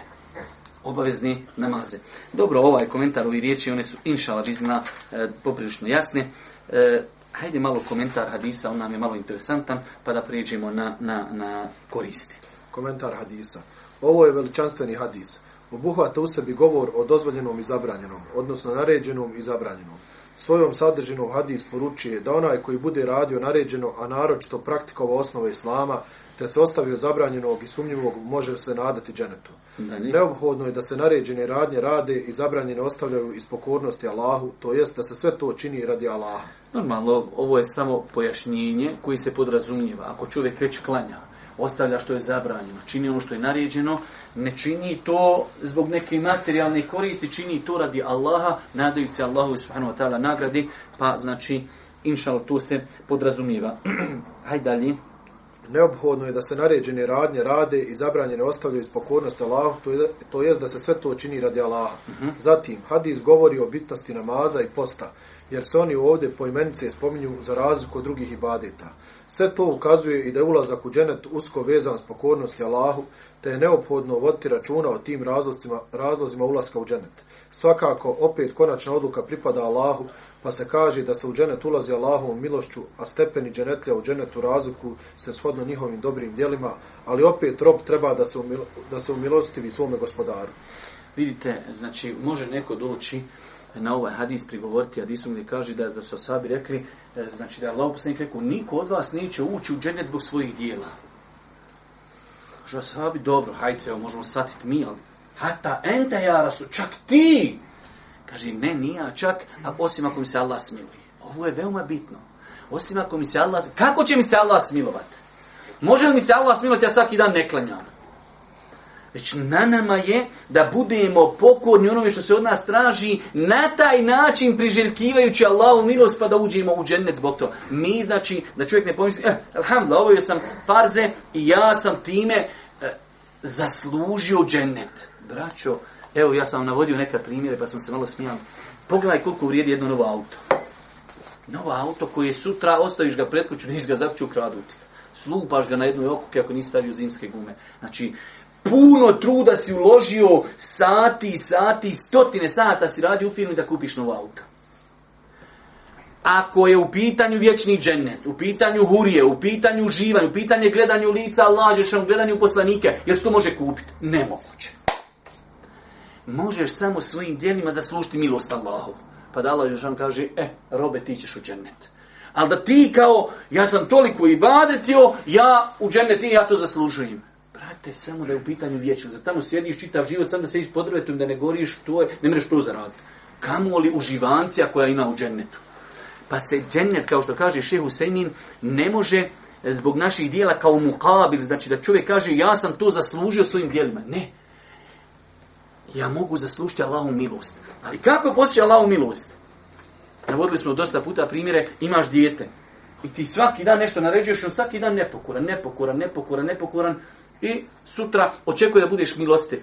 Obavezne namaze. Dobro, ovaj komentar, ovi riječi, one su, inšala, vizna, e, poprilično jasne. E, hajde malo komentar hadisa, on nam je malo interesantan, pa da prijeđemo na, na, na koristi. Komentar hadisa. Ovo je veličanstveni hadis. Obuhvata u sebi govor o dozvoljenom i zabranjenom, odnosno naređenom i zabranjenom svojom sadržinom hadis poručuje da onaj koji bude radio naređeno, a naročito praktikova osnova islama, te se ostavio zabranjenog i sumnjivog, može se nadati dženetu. Neophodno je da se naređene radnje rade i zabranjene ostavljaju iz pokornosti Allahu, to jest da se sve to čini radi Allaha. Normalno, ovo je samo pojašnjenje koji se podrazumijeva. Ako čovjek već klanja, ostavlja što je zabranjeno, čini ono što je naređeno, ne čini to zbog neke materijalne koristi, čini to radi Allaha, nadajući se Allahu subhanahu wa ta'ala nagradi, pa znači, inšal, to se podrazumijeva. Hajde dalje. Neophodno je da se naređene radnje rade i zabranjene ostavljaju iz pokornosti Allahu, to, je, to jest da se sve to čini radi Allaha. Uh mhm. -huh. Zatim, hadis govori o bitnosti namaza i posta, jer se oni ovdje po imenice spominju za razliku od drugih ibadeta. Sve to ukazuje i da je ulazak u dženet usko vezan s pokornosti Allahu, te je neophodno voditi računa o tim razlozima, razlozima ulaska u dženet. Svakako, opet konačna odluka pripada Allahu, pa se kaže da se u dženet ulazi Allahovom milošću, a stepeni dženetlja u dženetu razliku se shodno njihovim dobrim dijelima, ali opet rob treba da se, umilo, da se umilostivi svome gospodaru. Vidite, znači, može neko doći na ovaj hadis prigovoriti hadisom gdje kaže da, da su sabi rekli, e, znači da je Allah poslanik rekao, niko od vas neće ući u džennet zbog svojih dijela. Kaže, sabi, dobro, hajte, evo, možemo satiti mi, ali hata enta ja rasu, čak ti! Kaže, ne, nija, čak, a osim ako mi se Allah smiluje. Ovo je veoma bitno. Osim ako mi se Allah... Kako će mi se Allah smilovat? Može li mi se Allah smilovat, ja svaki dan ne klanjam? Već na nama je da budemo pokorni onome što se od nas traži na taj način priželjkivajući Allahu milost pa da uđemo u džennet zbog to. Mi znači da čovjek ne pomisli, eh, alhamdulillah, ovo sam farze i ja sam time eh, zaslužio džennet. Braćo, evo ja sam vam navodio neka primjere pa sam se malo smijal. Pogledaj koliko vrijedi jedno novo auto. Novo auto koje sutra ostaviš ga pretkuću, nis ga zapću, kradu ti ga. Slupaš ga na jednoj okuke ako nisi stavio zimske gume. Znači, puno truda si uložio, sati, sati, stotine sata si radi u firmi da kupiš novo auto. Ako je u pitanju vječni džennet, u pitanju hurije, u pitanju uživanja, u pitanju gledanju lica Allah, gledanju gledanju poslanike, jel se to može kupiti? Nemoguće. Možeš samo svojim djelima zaslužiti milost Allahov. Pa da Allah Žešan kaže, e, robe, ti ćeš u džennet. Ali da ti kao, ja sam toliko ibadetio, ja u džennet i ja to zaslužujem to je samo da je u pitanju vječnost. Da tamo sjediš čitav život, sam da se ispodrvetujem, da ne goriš, to je, ne mreš to zaraditi. Kamu li uživancija koja ima u džennetu? Pa se džennet, kao što kaže šehu Sejmin, ne može e, zbog naših dijela kao mukabil, znači da čovjek kaže ja sam to zaslužio svojim dijelima. Ne. Ja mogu zaslužiti Allahom milost. Ali kako postoji Allahom milost? Navodili smo dosta puta primjere, imaš dijete. I ti svaki dan nešto naređuješ, on svaki dan nepokoran, nepokoran, nepokoran, nepokoran i sutra očekuje da budeš milostiv.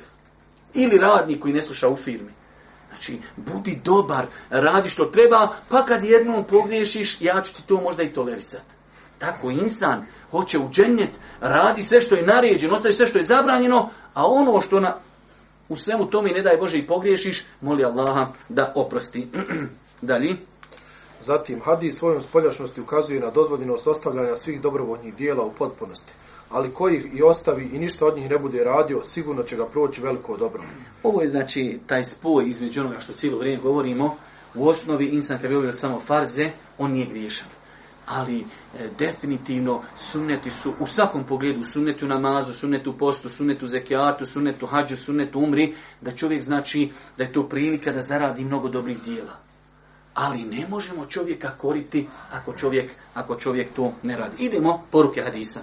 Ili radnik koji ne sluša u firmi. Znači, budi dobar, radi što treba, pa kad jednom pogriješiš, ja ću ti to možda i tolerisati. Tako insan hoće uđenjet, radi sve što je naređeno, ostaje sve što je zabranjeno, a ono što na, u svemu tome ne daj Bože i pogriješiš, moli Allaha da oprosti. Dalji. Zatim, Hadi svojom spoljašnosti ukazuje na dozvoljenost ostavljanja svih dobrovoljnih dijela u potpunosti ali koji ih i ostavi i ništa od njih ne bude radio, sigurno će ga proći veliko dobro. Ovo je znači taj spoj između onoga što cijelo vrijeme govorimo, u osnovi insan kad bi obio samo farze, on nije griješan. Ali e, definitivno sunneti su u svakom pogledu, sunneti u namazu, sunneti u postu, sunneti u zekijatu, sunneti u hađu, sunneti u umri, da čovjek znači da je to prilika da zaradi mnogo dobrih dijela. Ali ne možemo čovjeka koriti ako čovjek, ako čovjek to ne radi. Idemo poruke hadisa.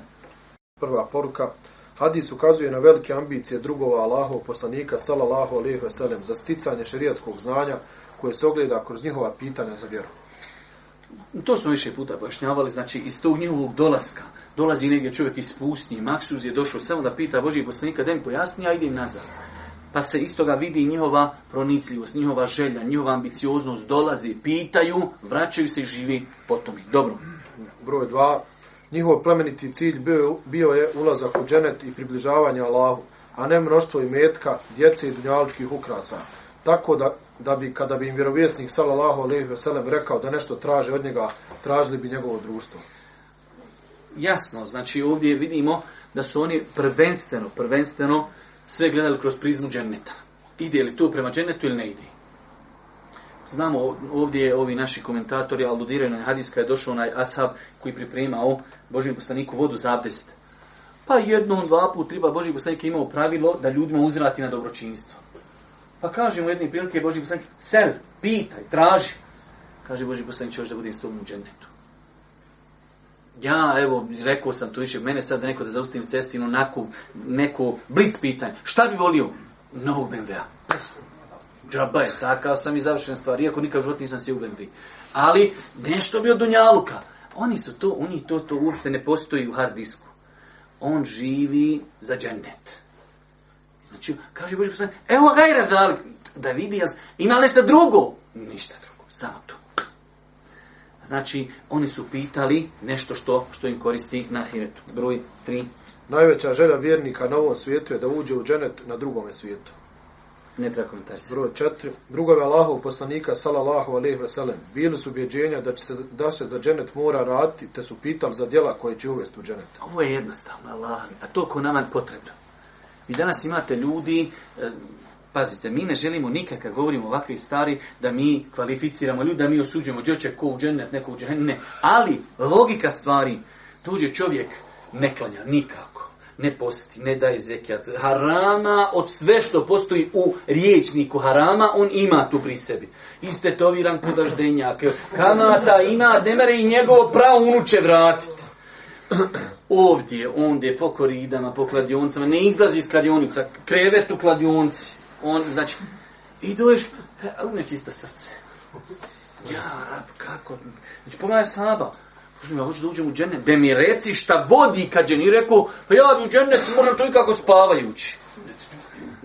Prva poruka. Hadis ukazuje na velike ambicije drugova Allahov poslanika sallallahu alejhi ve sellem za sticanje šerijatskog znanja koje se ogleda kroz njihova pitanja za vjeru. To smo više puta pojašnjavali, znači iz tog njihovog dolaska dolazi negdje čovjek iz pustnje, Maksuz je došao samo da pita Boži poslanika da im pojasni, a idem nazad. Pa se iz toga vidi njihova pronicljivost, njihova želja, njihova ambicioznost, dolazi, pitaju, vraćaju se i živi potom. Dobro. Broj dva, Njihov plemeniti cilj bio, bio je ulazak u dženet i približavanje Allahu, a ne mnoštvo i metka, djece i dunjaličkih ukrasa. Tako da, da bi, kada bi im vjerovjesnik sallallahu alaihi ve sellem rekao da nešto traže od njega, tražili bi njegovo društvo. Jasno, znači ovdje vidimo da su oni prvenstveno, prvenstveno sve gledali kroz prizmu dženeta. Ide li tu prema dženetu ili ne ide? Znamo ovdje ovi naši komentatori aludiraju na hadis kada je došao onaj ashab koji pripremao Božim poslaniku vodu za abdest. Pa jednom, dva put, triba Božim poslanik je imao pravilo da ljudima uzrati na dobročinstvo. Pa kaže mu jedne prilike Božim poslanik, sel, pitaj, traži. Kaže Božim poslanik će da budem s tobom u džennetu. Ja, evo, rekao sam to više, mene sad neko da zaustavim cestinu, neko, neko blic pitanje. Šta bi volio? Novog BMW-a. Džaba je, takav sam i završen stvar, iako nikad život nisam si u Benfi. Ali, nešto bi od Dunjaluka. Oni su to, oni to, to uopšte ne postoji u hard disku. On živi za džendet. Znači, kaže Boži poslani, evo gajra, da, da vidi, jas, ima li se drugo? Ništa drugo, samo to. Znači, oni su pitali nešto što što im koristi na hiretu. Broj 3. Najveća želja vjernika na ovom svijetu je da uđe u dženet na drugome svijetu. Ne treba komentarisati. Broj četiri. Drugove Allahov poslanika, salallahu alaihi ve sellem, bili su objeđenja da, se, da se za dženet mora raditi, te su pitali za djela koje će uvesti u dženet. Ovo je jednostavno, Allah, a to ko nama je potrebno. Vi danas imate ljudi, eh, pazite, mi ne želimo nikad kad govorimo ovakve stvari da mi kvalificiramo ljudi, da mi osuđujemo džoče ko u dženet, neko u dženet, ne. Ali, logika stvari, tuđe čovjek ne klanja nikako ne posti, ne daje zekijat. Harama od sve što postoji u riječniku harama, on ima tu pri sebi. Istetoviran kod aždenjak. Kamata ima, ne mere i njegovo pravo unuče vratiti. Ovdje, ondje, po koridama, po kladioncama, ne izlazi iz kladionica, krevet u kladionci. On, znači, i doješ, uneči e, isto srce. Ja, rab, kako? Znači, pogledaj Saba, Kažem, ja hoću da uđem u džennet. Da mi reci šta vodi ka džennet. I rekao, pa ja bi u džennet, možem to i kako spavajući.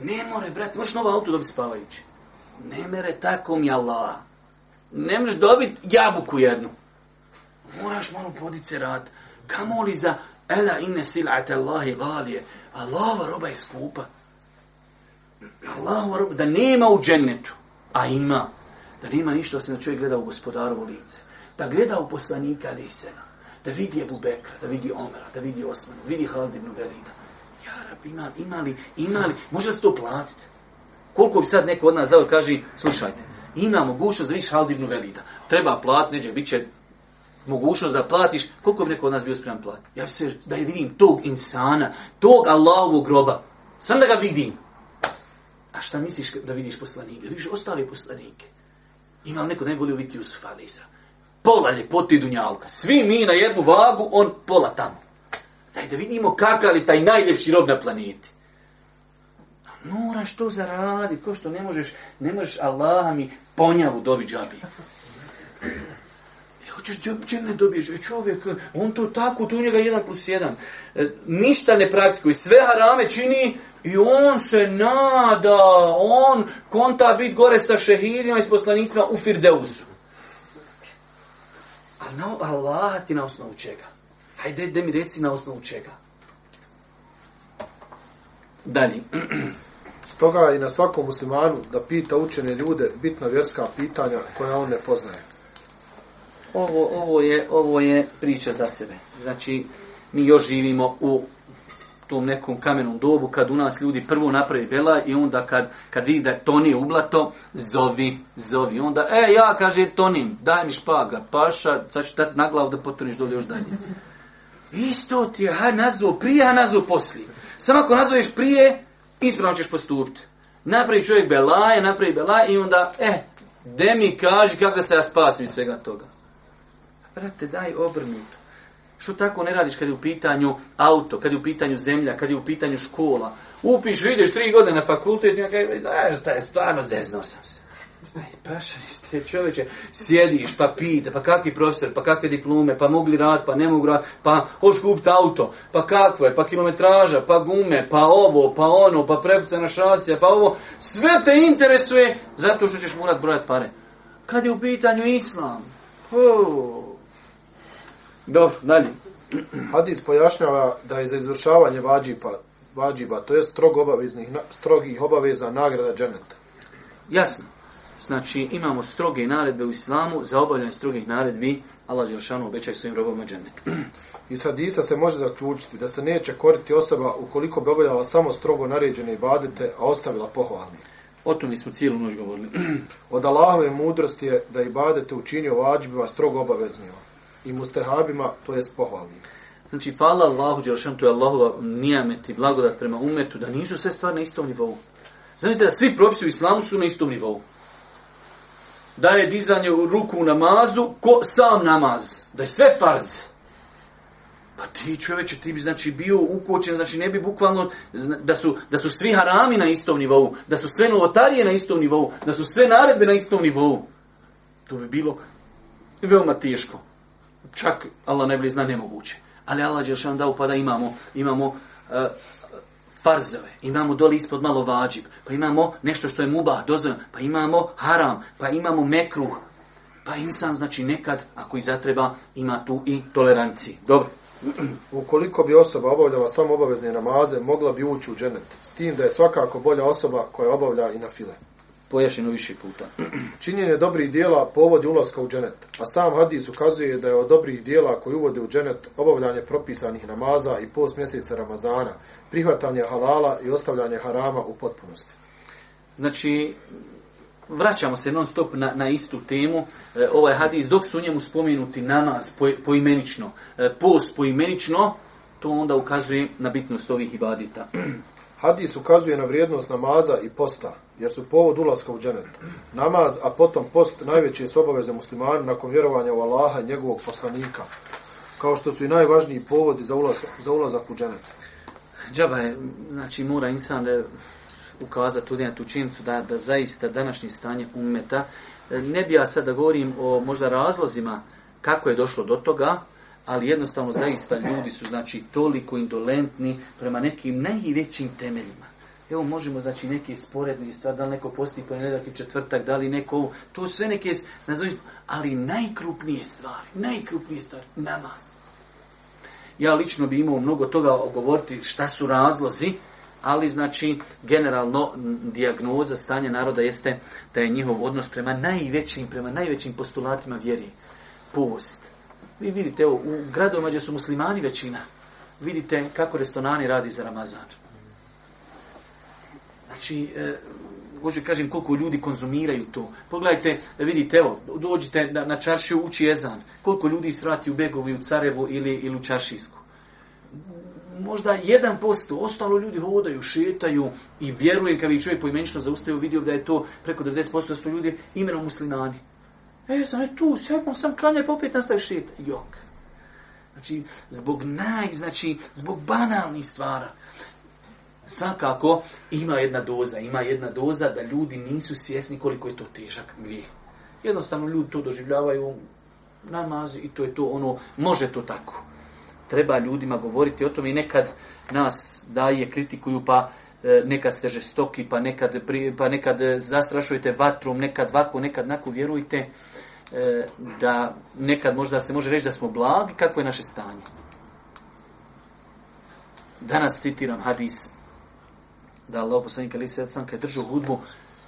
Ne more, brate, možeš novo auto dobiti spavajući. Ne mere tako mi Allah. Ne možeš dobiti jabuku jednu. Moraš malo podice rad. Kamo li za ela inne sil'ate Allahi valije. Allahova roba je skupa. Allahova roba. Da nema u džennetu. A ima. Da nema ništa osim da čovjek gleda u gospodarovo lice da gleda u poslanika ali i sena, da vidi Ebu Bekra, da vidi Omera, da vidi Osmanu, vidi Halid ibn Velida. Ja, rab, ima, ima li, ima li, može se to platiti? Koliko bi sad neko od nas dao kaže, slušajte, ima mogućnost da vidiš Halid ibn Velida, treba platiti, neđe, bit će mogućnost da platiš, koliko bi neko od nas bio spreman platiti? Ja bi se, da je vidim tog insana, tog Allahovog groba, sam da ga vidim. A šta misliš da vidiš poslanike? Da vidiš ostale poslanike? Ima li neko da ne volio vidjeti Jusufa, Alisa? pola ljepoti Dunjalka. Svi mi na jednu vagu, on pola tamo. Daj da vidimo kakav je taj najljepši rob na planeti. A moraš to zaraditi, ko što ne možeš, ne možeš Allaha mi ponjavu dobi džabi. E, hoćeš džem ne dobiješ, e, čovjek, on to tako, to u njega jedan plus jedan. E, ništa ne praktikuje, sve harame čini, I on se nada, on konta bit gore sa šehidima i poslanicima u Firdeusu. Ali na Allaha ti na osnovu čega? Hajde, de mi reci na osnovu čega. Dalje. Stoga i na svakom muslimanu da pita učene ljude bitna vjerska pitanja koja on ne poznaje. Ovo, ovo, je, ovo je priča za sebe. Znači, mi još živimo u tom nekom kamenom dobu, kad u nas ljudi prvo napravi bela i onda kad, kad vidi da to nije ublato, zovi, zovi. Onda, e, ja, kaže, tonim, daj mi špaga, paša, sad ću dati na glavu da potoniš dolje još dalje. Isto ti je, haj, nazvo prije, a nazvo poslije. Samo ako nazoveš prije, ispravno ćeš postupiti. Napravi čovjek belaje, napravi belaje i onda, e, eh, de mi kaži kako da se ja spasim iz svega toga. Brate, daj obrnuto. Što tako ne radiš kad je u pitanju auto, kad je u pitanju zemlja, kad je u pitanju škola? Upiš, vidiš tri godine na fakultet i kaj, znaš, taj je stvarno zeznao sam se. Aj, paša, ste čoveče, sjediš, pa pita, pa kakvi profesor, pa kakve diplome, pa mogli rad, pa ne mogu rad, pa hoš kupiti auto, pa kakvo je, pa kilometraža, pa gume, pa ovo, pa ono, pa prepuca na šasija, pa ovo, sve te interesuje zato što ćeš morat brojat pare. Kad je u pitanju islam, oh, Dobro, dalje. Hadis pojašnjava da je za izvršavanje vađipa, vađiba, to je strog obaveznih, strogih obaveza nagrada dženeta. Jasno. Znači, imamo stroge naredbe u islamu, za obavljanje strogih naredbi, Allah Đelšanu obećaj svojim robovima dženeta. I sad Isa se može zaključiti da se neće koriti osoba ukoliko bi obavljala samo strogo naređene ibadete, a ostavila pohvalne. O tome smo cijelu noć govorili. Od Allahove mudrosti je da ibadete učinio vađbima strogo obaveznima i mustehabima, to je pohvalni. Znači, hvala Allahu, Đelšan, to je Allahova nijamet i blagodat prema umetu, da nisu sve stvari na istom nivou. Znači da svi propisi u islamu su na istom nivou. Da je dizanje ruku u namazu, ko sam namaz, da je sve farz. Pa ti čoveče, ti bi znači bio ukočen, znači ne bi bukvalno, zna, da, su, da su svi harami na istom nivou, da su sve novotarije na istom nivou, da su sve naredbe na istom nivou. To bi bilo veoma teško čak Allah najbolje zna nemoguće. Ali Allah je šan dao pa da imamo, imamo uh, farzove, imamo doli ispod malo vađib, pa imamo nešto što je mubah, dozvan, pa imamo haram, pa imamo mekruh, pa insan znači nekad, ako i zatreba, ima tu i toleranciji. Dobro. Ukoliko bi osoba obavljala samo obavezne namaze, mogla bi ući u dženet. S tim da je svakako bolja osoba koja obavlja i na file pojašeno više puta. Činjenje dobrih dijela povodi ulaska u dženet, a sam hadis ukazuje da je od dobrih dijela koji uvode u dženet obavljanje propisanih namaza i post mjeseca Ramazana, prihvatanje halala i ostavljanje harama u potpunosti. Znači, vraćamo se non stop na, na istu temu, e, ovaj hadis, dok su njemu spomenuti namaz po, poimenično, e, post poimenično, to onda ukazuje na bitnost ovih ibadita. Hadis ukazuje na vrijednost namaza i posta, jer su povod ulaska u dženet. Namaz, a potom post, najveće su obaveze muslimani nakon vjerovanja u Allaha i njegovog poslanika, kao što su i najvažniji povodi za ulazak, za ulazak u dženet. Džaba je, znači mora insan da ukaza tudi na tu činjenicu da, da zaista današnje stanje umeta. E, ne bi ja sad da govorim o možda razlozima kako je došlo do toga, ali jednostavno zaista ljudi su znači toliko indolentni prema nekim najvećim temeljima. Evo možemo znači neke sporedne stvari, da li neko posti ponedak i četvrtak, da li neko ovo, to sve neke, nazovim, ali najkrupnije stvari, najkrupnije stvari, namaz. Ja lično bi imao mnogo toga govoriti šta su razlozi, ali znači generalno dijagnoza stanja naroda jeste da je njihov odnos prema najvećim, prema najvećim postulatima vjeri. Post, Vi vidite, evo, u gradovima gdje su muslimani većina, vidite kako restorani radi za Ramazan. Znači, e, hoću kažem koliko ljudi konzumiraju to. Pogledajte, vidite, evo, dođite na, na čaršiju ući jezan. Koliko ljudi srati u Begovu i u Carevu ili, ili u Čaršijsku. Možda jedan posto, ostalo ljudi hodaju, šetaju i vjerujem kad bi čovjek poimenično zaustavio, vidio da je to preko 90% ljudi imeno muslimani. E, sam je tu, sjepom sam klanjaj, pa opet nastaviš šit. Jok. Znači, zbog naj, znači, zbog banalnih stvara. Svakako, ima jedna doza, ima jedna doza da ljudi nisu svjesni koliko je to težak grijeh. Jednostavno, ljudi to doživljavaju, namaz i to je to ono, može to tako. Treba ljudima govoriti o tom i nekad nas daje, kritikuju, pa e, nekad ste žestoki, pa nekad, pa nekad zastrašujete vatrom, nekad vako, nekad nako vjerujte e, da nekad možda se može reći da smo blagi, kako je naše stanje. Danas citiram hadis da Allah poslanika Ali Sadsan kad je držao hudbu,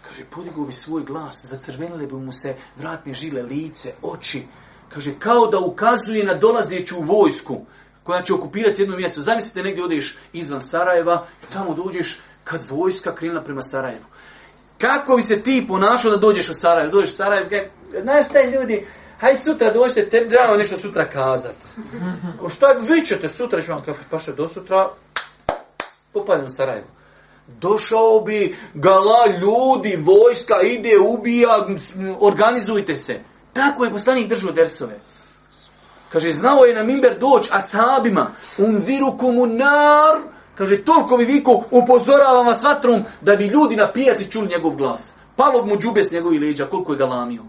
kaže, podigo bi svoj glas, zacrvenile bi mu se vratne žile, lice, oči. Kaže, kao da ukazuje na dolazeću vojsku koja će okupirati jedno mjesto. Zamislite, negdje odeš izvan Sarajeva i tamo dođeš kad vojska krenula prema Sarajevu kako bi se ti ponašao da dođeš u Sarajevo? Dođeš u Sarajevo, kaj, znaš šta je ljudi, haj sutra dođete, te drama nešto sutra kazat. O šta je, vi ćete sutra, ću vam kako pa do sutra, popadim u Sarajevo. Došao bi, gala, ljudi, vojska, ide, ubija, organizujte se. Tako je poslanik držao dersove. Kaže, znao je na Mimber doć asabima, un viru komunar, nar, Kaže, toliko mi viku, upozoravam vas vatrom, da bi ljudi na pijaci čuli njegov glas. Palo mu džubes njegovi leđa, koliko je galamio.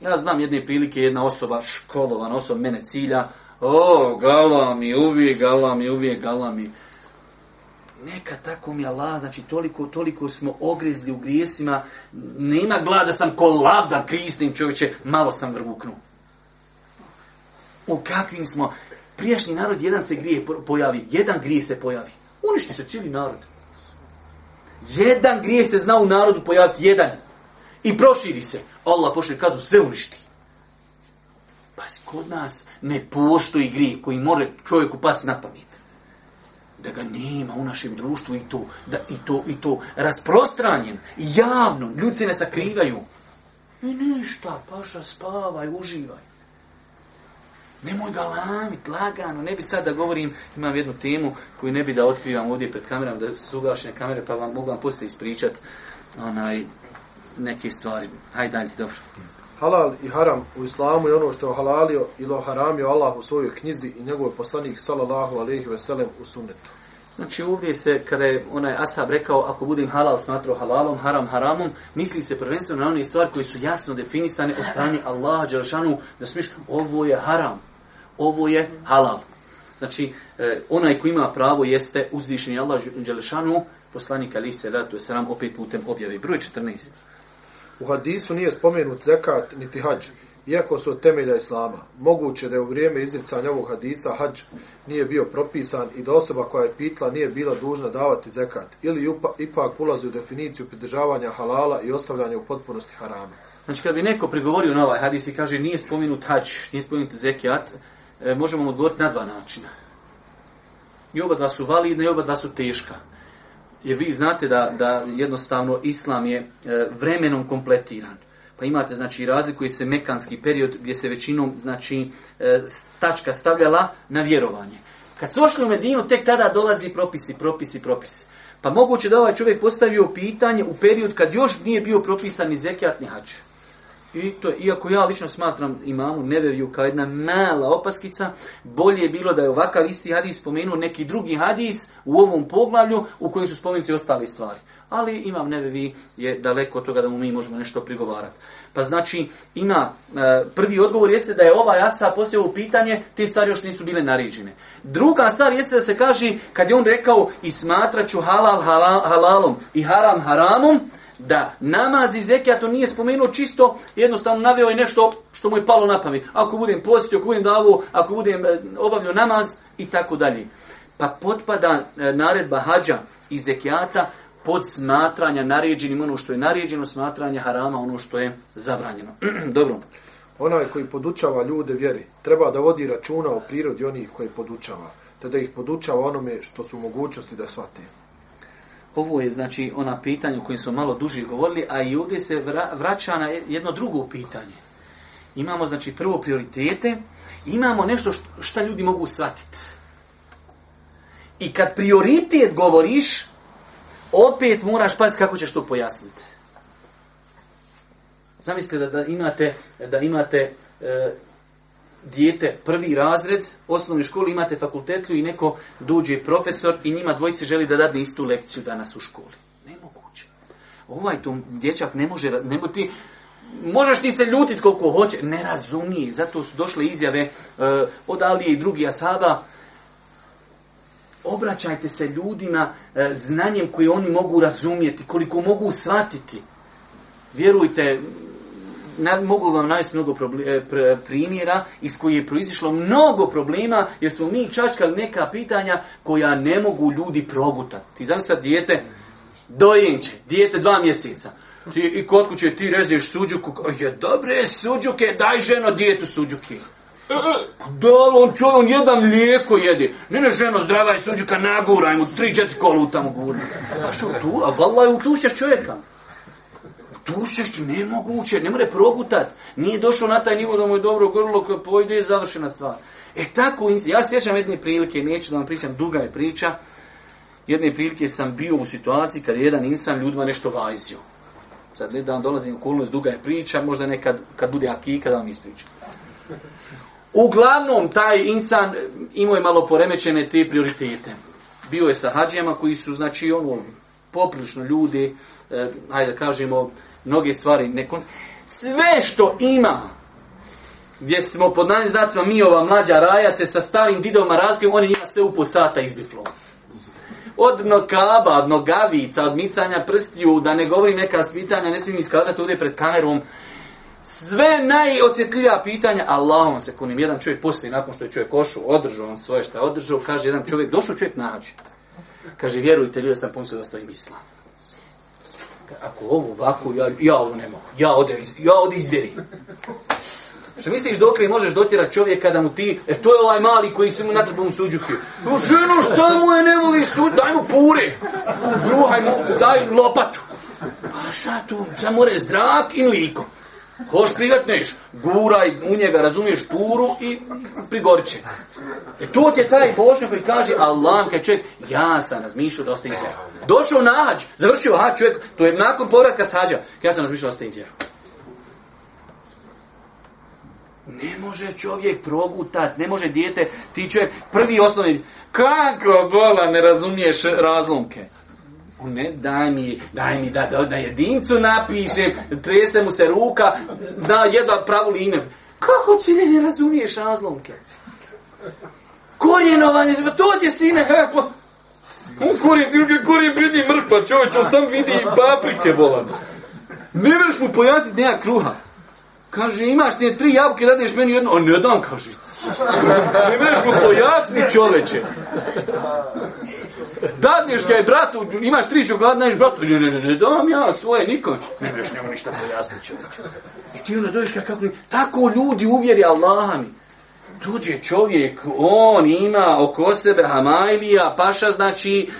Ja znam jedne prilike, jedna osoba, školovan osoba, mene cilja. O, galami, uvijek galami, uvijek galami. Neka tako mi Allah, znači toliko, toliko smo ogrezli u grijesima, nema glada sam ko lavda krisnim čovječe, malo sam vrvuknu. U kakvim smo, Prijašnji narod, jedan se grije pojavi. Jedan grije se pojavi. Uništi se cijeli narod. Jedan grije se zna u narodu pojaviti. Jedan. I proširi se. Allah pošli kaznu, sve uništi. Pazi, kod nas ne postoji grije koji može čovjeku pasti na pamet. Da ga nema u našem društvu i to, da, i to, i to rasprostranjen, javno, ljudi se ne sakrivaju. I ništa, paša, spavaj, uživaj. Nemoj ga lamit, lagano, ne bi sad da govorim, imam jednu temu koju ne bi da otkrivam ovdje pred kamerom, da su ugašene kamere, pa vam mogu vam poslije ispričat onaj, neke stvari. Hajde dalje, dobro. Halal i haram u islamu je ono što je halalio ili haramio Allah u svojoj knjizi i njegov poslanik, salallahu alaihi veselem, u sunnetu. Znači ovdje se, kada je onaj Ashab rekao, ako budem halal smatrao halalom, haram haramom, misli se prvenstveno na one stvari koje su jasno definisane od strane Allaha Đeršanu, da smiješ, ovo je haram, ovo je halal. Znači, e, onaj ko ima pravo jeste uzvišen je Allah Đelešanu, poslanik Ali Selatu je sram opet putem objave. Broj 14. U hadisu nije spomenut zekat niti hađi iako su od temelja islama, moguće da je u vrijeme izricanja ovog hadisa hađ nije bio propisan i da osoba koja je pitla nije bila dužna davati zekat ili upa, ipak ulazi u definiciju pridržavanja halala i ostavljanja u potpunosti harama. Znači kad bi neko prigovorio na ovaj hadis i kaže nije spominut hađ, nije spominut zekat, e, možemo mu odgovoriti na dva načina. I oba dva su validna i oba dva su teška. Jer vi znate da, da jednostavno islam je e, vremenom kompletiran pa imate znači razlikuje se mekanski period gdje se većinom znači e, tačka stavljala na vjerovanje. Kad su ošli u Medinu, tek tada dolazi propisi, propisi, propisi. Pa moguće da ovaj čovjek postavio pitanje u period kad još nije bio propisan ni zekijat ni hač. I to, iako ja lično smatram imamu neveriju kao jedna mala opaskica, bolje je bilo da je ovakav isti hadis spomenuo neki drugi hadis u ovom poglavlju u kojem su spomenuti ostali stvari ali imam nevevi je daleko od toga da mu mi možemo nešto prigovarati. Pa znači, ima, e, prvi odgovor jeste da je ova jasa poslije ovo pitanje, te stvari još nisu bile nariđene. Druga stvar jeste da se kaže, kad je on rekao i smatraću halal, halal halalom i haram haramom, da namaz i zekijat on nije spomenuo čisto, jednostavno naveo je nešto što mu je palo na pamet. Ako budem postio, ako budem davo, ako budem e, obavljao namaz i tako dalje. Pa potpada e, naredba hađa i zekijata pod smatranja naređenim ono što je naređeno, smatranja harama ono što je zabranjeno. Dobro. Onaj koji podučava ljude vjeri, treba da vodi računa o prirodi onih koje podučava, te da ih podučava onome što su mogućnosti da shvate. Ovo je znači ona pitanja o kojim smo malo duže govorili, a i ovdje se vra, vraća na jedno drugo pitanje. Imamo znači prvo prioritete, imamo nešto što, šta ljudi mogu shvatiti. I kad prioritet govoriš, opet moraš paziti kako ćeš to pojasniti. Zamislite da, da imate, da imate e, dijete prvi razred, osnovne škole, imate fakultetlju i neko duđi profesor i njima dvojice želi da dadne istu lekciju danas u školi. Nemoguće. Ovaj tu dječak ne može, ne ti, možeš ti se ljutiti koliko hoće, ne razumije. Zato su došle izjave e, od Alije i drugih asaba, obraćajte se ljudima e, znanjem koje oni mogu razumijeti, koliko mogu shvatiti. Vjerujte, na, mogu vam navesti mnogo problem, pr, primjera iz koje je proizišlo mnogo problema, jer smo mi čačkali neka pitanja koja ne mogu ljudi progutati. Ti znam sad dijete, dojenče, dijete dva mjeseca. Ti, I kod kuće ti rezeš suđuku, je dobre suđuke, daj ženo dijetu suđuke. Da li on čovjek, on jedan mlijeko jede. Ne ne ženo, zdrava je suđuka, naguraj mu, tri četiri kola u tamo gurni. Pa što tu, a vala je utušćaš čovjeka. Utušćaš ti, nemoguće, ne more progutat. Nije došao na taj nivo da mu je dobro gorilo, koja pojde je završena stvar. E tako, ja sjećam jedne prilike, neću da vam pričam, duga je priča. Jedne prilike sam bio u situaciji kad je jedan insan ljudima nešto vazio. Sad ne da vam dolazim u kulnost, duga je priča, možda nekad kad bude akika da vam ispričam. Uglavnom, taj insan eh, imao je malo poremećene te prioritete. Bio je sa hađijama koji su, znači, ono, poprilično ljudi, eh, hajde da kažemo, mnoge stvari, nekon... Sve što ima, gdje smo pod najnim znacima mi ova mlađa raja se sa starim didovima razgledom, oni njima sve upo sata izbiflo. Od nokaba, od nogavica, od micanja prstiju, da ne govorim neka spitanja, ne smijem iskazati ovdje pred kamerom, eh, sve najosjetljivija pitanja, Allahom se kunim, jedan čovjek poslije, nakon što je čovjek ošao, održao on svoje što je održao, kaže jedan čovjek, došao čovjek na hađu. Kaže, vjerujte ljudi, sam pomislio da stojim islam. Ako ovu vaku, ja, ja ovu ne mogu. Ja ode, ja ode izvjeri. Što misliš dok li možeš dotjerati čovjek kada mu ti, e to je ovaj mali koji se mu natrpa mu suđu pio. U ženu, šta mu je ne voli suđu? Daj mu puri. Gruhaj mu, daj lopatu. Pa šta tu, sam more zrak i mliko. Hoš privatneš, guraj u njega, razumiješ, turu i prigorit će. E to ti je taj bošnjak koji kaže, Allah, kaj čovjek, ja sam razmišljao da ostavim vjeru. Došao na hađ, završio hađ čovjek, to je nakon povratka s hađa, ja sam razmišljao da ostavim vjeru. Ne može čovjek progutat, ne može dijete, ti čovjek, prvi osnovni, kako bola ne razumiješ razlomke? On ne, daj mi, daj mi da, da, da jedincu napišem, trese mu se ruka, zna jedva pravu linem. Kako ti ne, ne razumiješ razlomke? Korjenovanje, pa to ti je sine, kako? U korijen, drugi korijen vidi mrkva, čovječ, on sam vidi paprike, volano. Ne vreš mu pojasniti, nema kruha. Kaže, imaš ti tri jabuke, dadneš meni jedno. A ne dam, kaže. Ne vreš mu pojasni, čoveče. Dadneš ga je bratu, imaš triću glad, daješ bratu. Ne, ne, ne, ne, dam ja svoje, niko. Ne biš njemu ništa pojasnit će. I ti onda dođeš kako ni... Tako ljudi uvjeri Allaha mi. Dođe čovjek, on ima oko sebe Hamailija, paša, znači...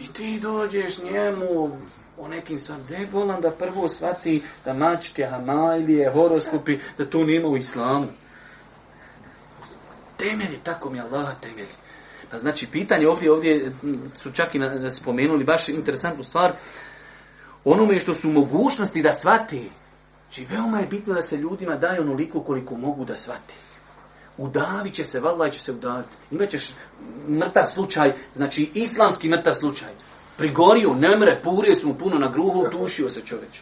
I ti dođeš njemu o nekim stvarima. Gde bolam da prvo shvati da mačke, Hamailije, horoskopi, da to nema u islamu. Temelj je tako mi Allaha temelj. Pa znači, pitanje ovdje, ovdje su čak i spomenuli baš interesantnu stvar. Onome što su mogućnosti da svati. Znači, veoma je bitno da se ljudima daje onoliko koliko mogu da svati. Udavit će se, vallaj će se udaviti. Imaćeš mrtav slučaj, znači islamski mrtav slučaj. Prigorio, nemre, purio su mu puno na gruhu, tušio se čoveč.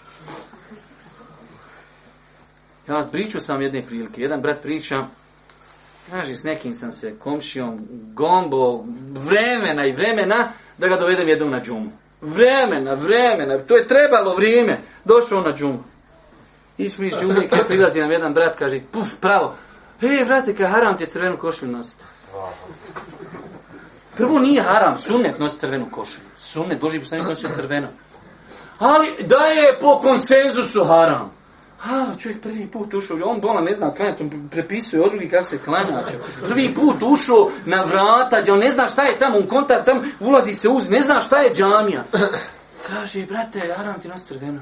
Ja vas priču sam jedne prilike. Jedan brat priča, Kaži, s nekim sam se komšijom gombo vremena i vremena da ga dovedem jednom na džumu. Vremena, vremena, to je trebalo vrijeme. Došao na džumu. I smo iz džumu i prilazi nam jedan brat, kaže, puf, pravo. E, brate, kaj haram ti je crvenu košulju nositi. Prvo nije haram, sunet nosi crvenu košulju. Sunet, Boži poslanik nosi crveno. Ali da je po konsenzusu haram. A, čovjek prvi put ušao, on bola ne zna klanjati, on prepisuje od drugi kako se klanja. Prvi put ušao na vrata, on ne zna šta je tamo, on konta tam, ulazi se uz, ne zna šta je džamija. Kaže, brate, haram ti nas crveno.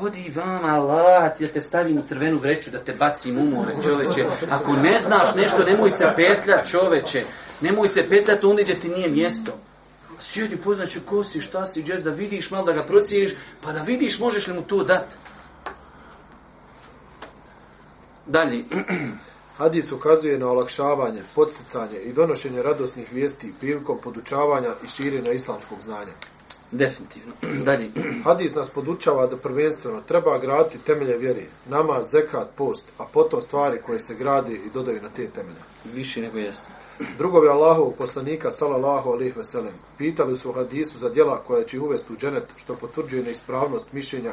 Odi vam, Allah, ti da te stavim u crvenu vreću, da te bacim umore, čoveče. Ako ne znaš nešto, nemoj se petlja, čoveče. Nemoj se petljati, onda ti nije mjesto. Sjedi, poznaš ko si, šta si, džez, da vidiš malo, da ga procijeniš, pa da vidiš možeš li mu to dati. Dalje. Hadis ukazuje na olakšavanje, podsjecanje i donošenje radosnih vijesti prilikom podučavanja i širenja islamskog znanja. Definitivno. Dalje. Hadis nas podučava da prvenstveno treba graditi temelje vjeri, nama zekat, post, a potom stvari koje se gradi i dodaju na te temelje. Više nego jasno. Drugo je Allahov poslanika, salallahu alih veselem, pitali su hadisu za djela koja će uvesti u dženet, što potvrđuje neispravnost mišljenja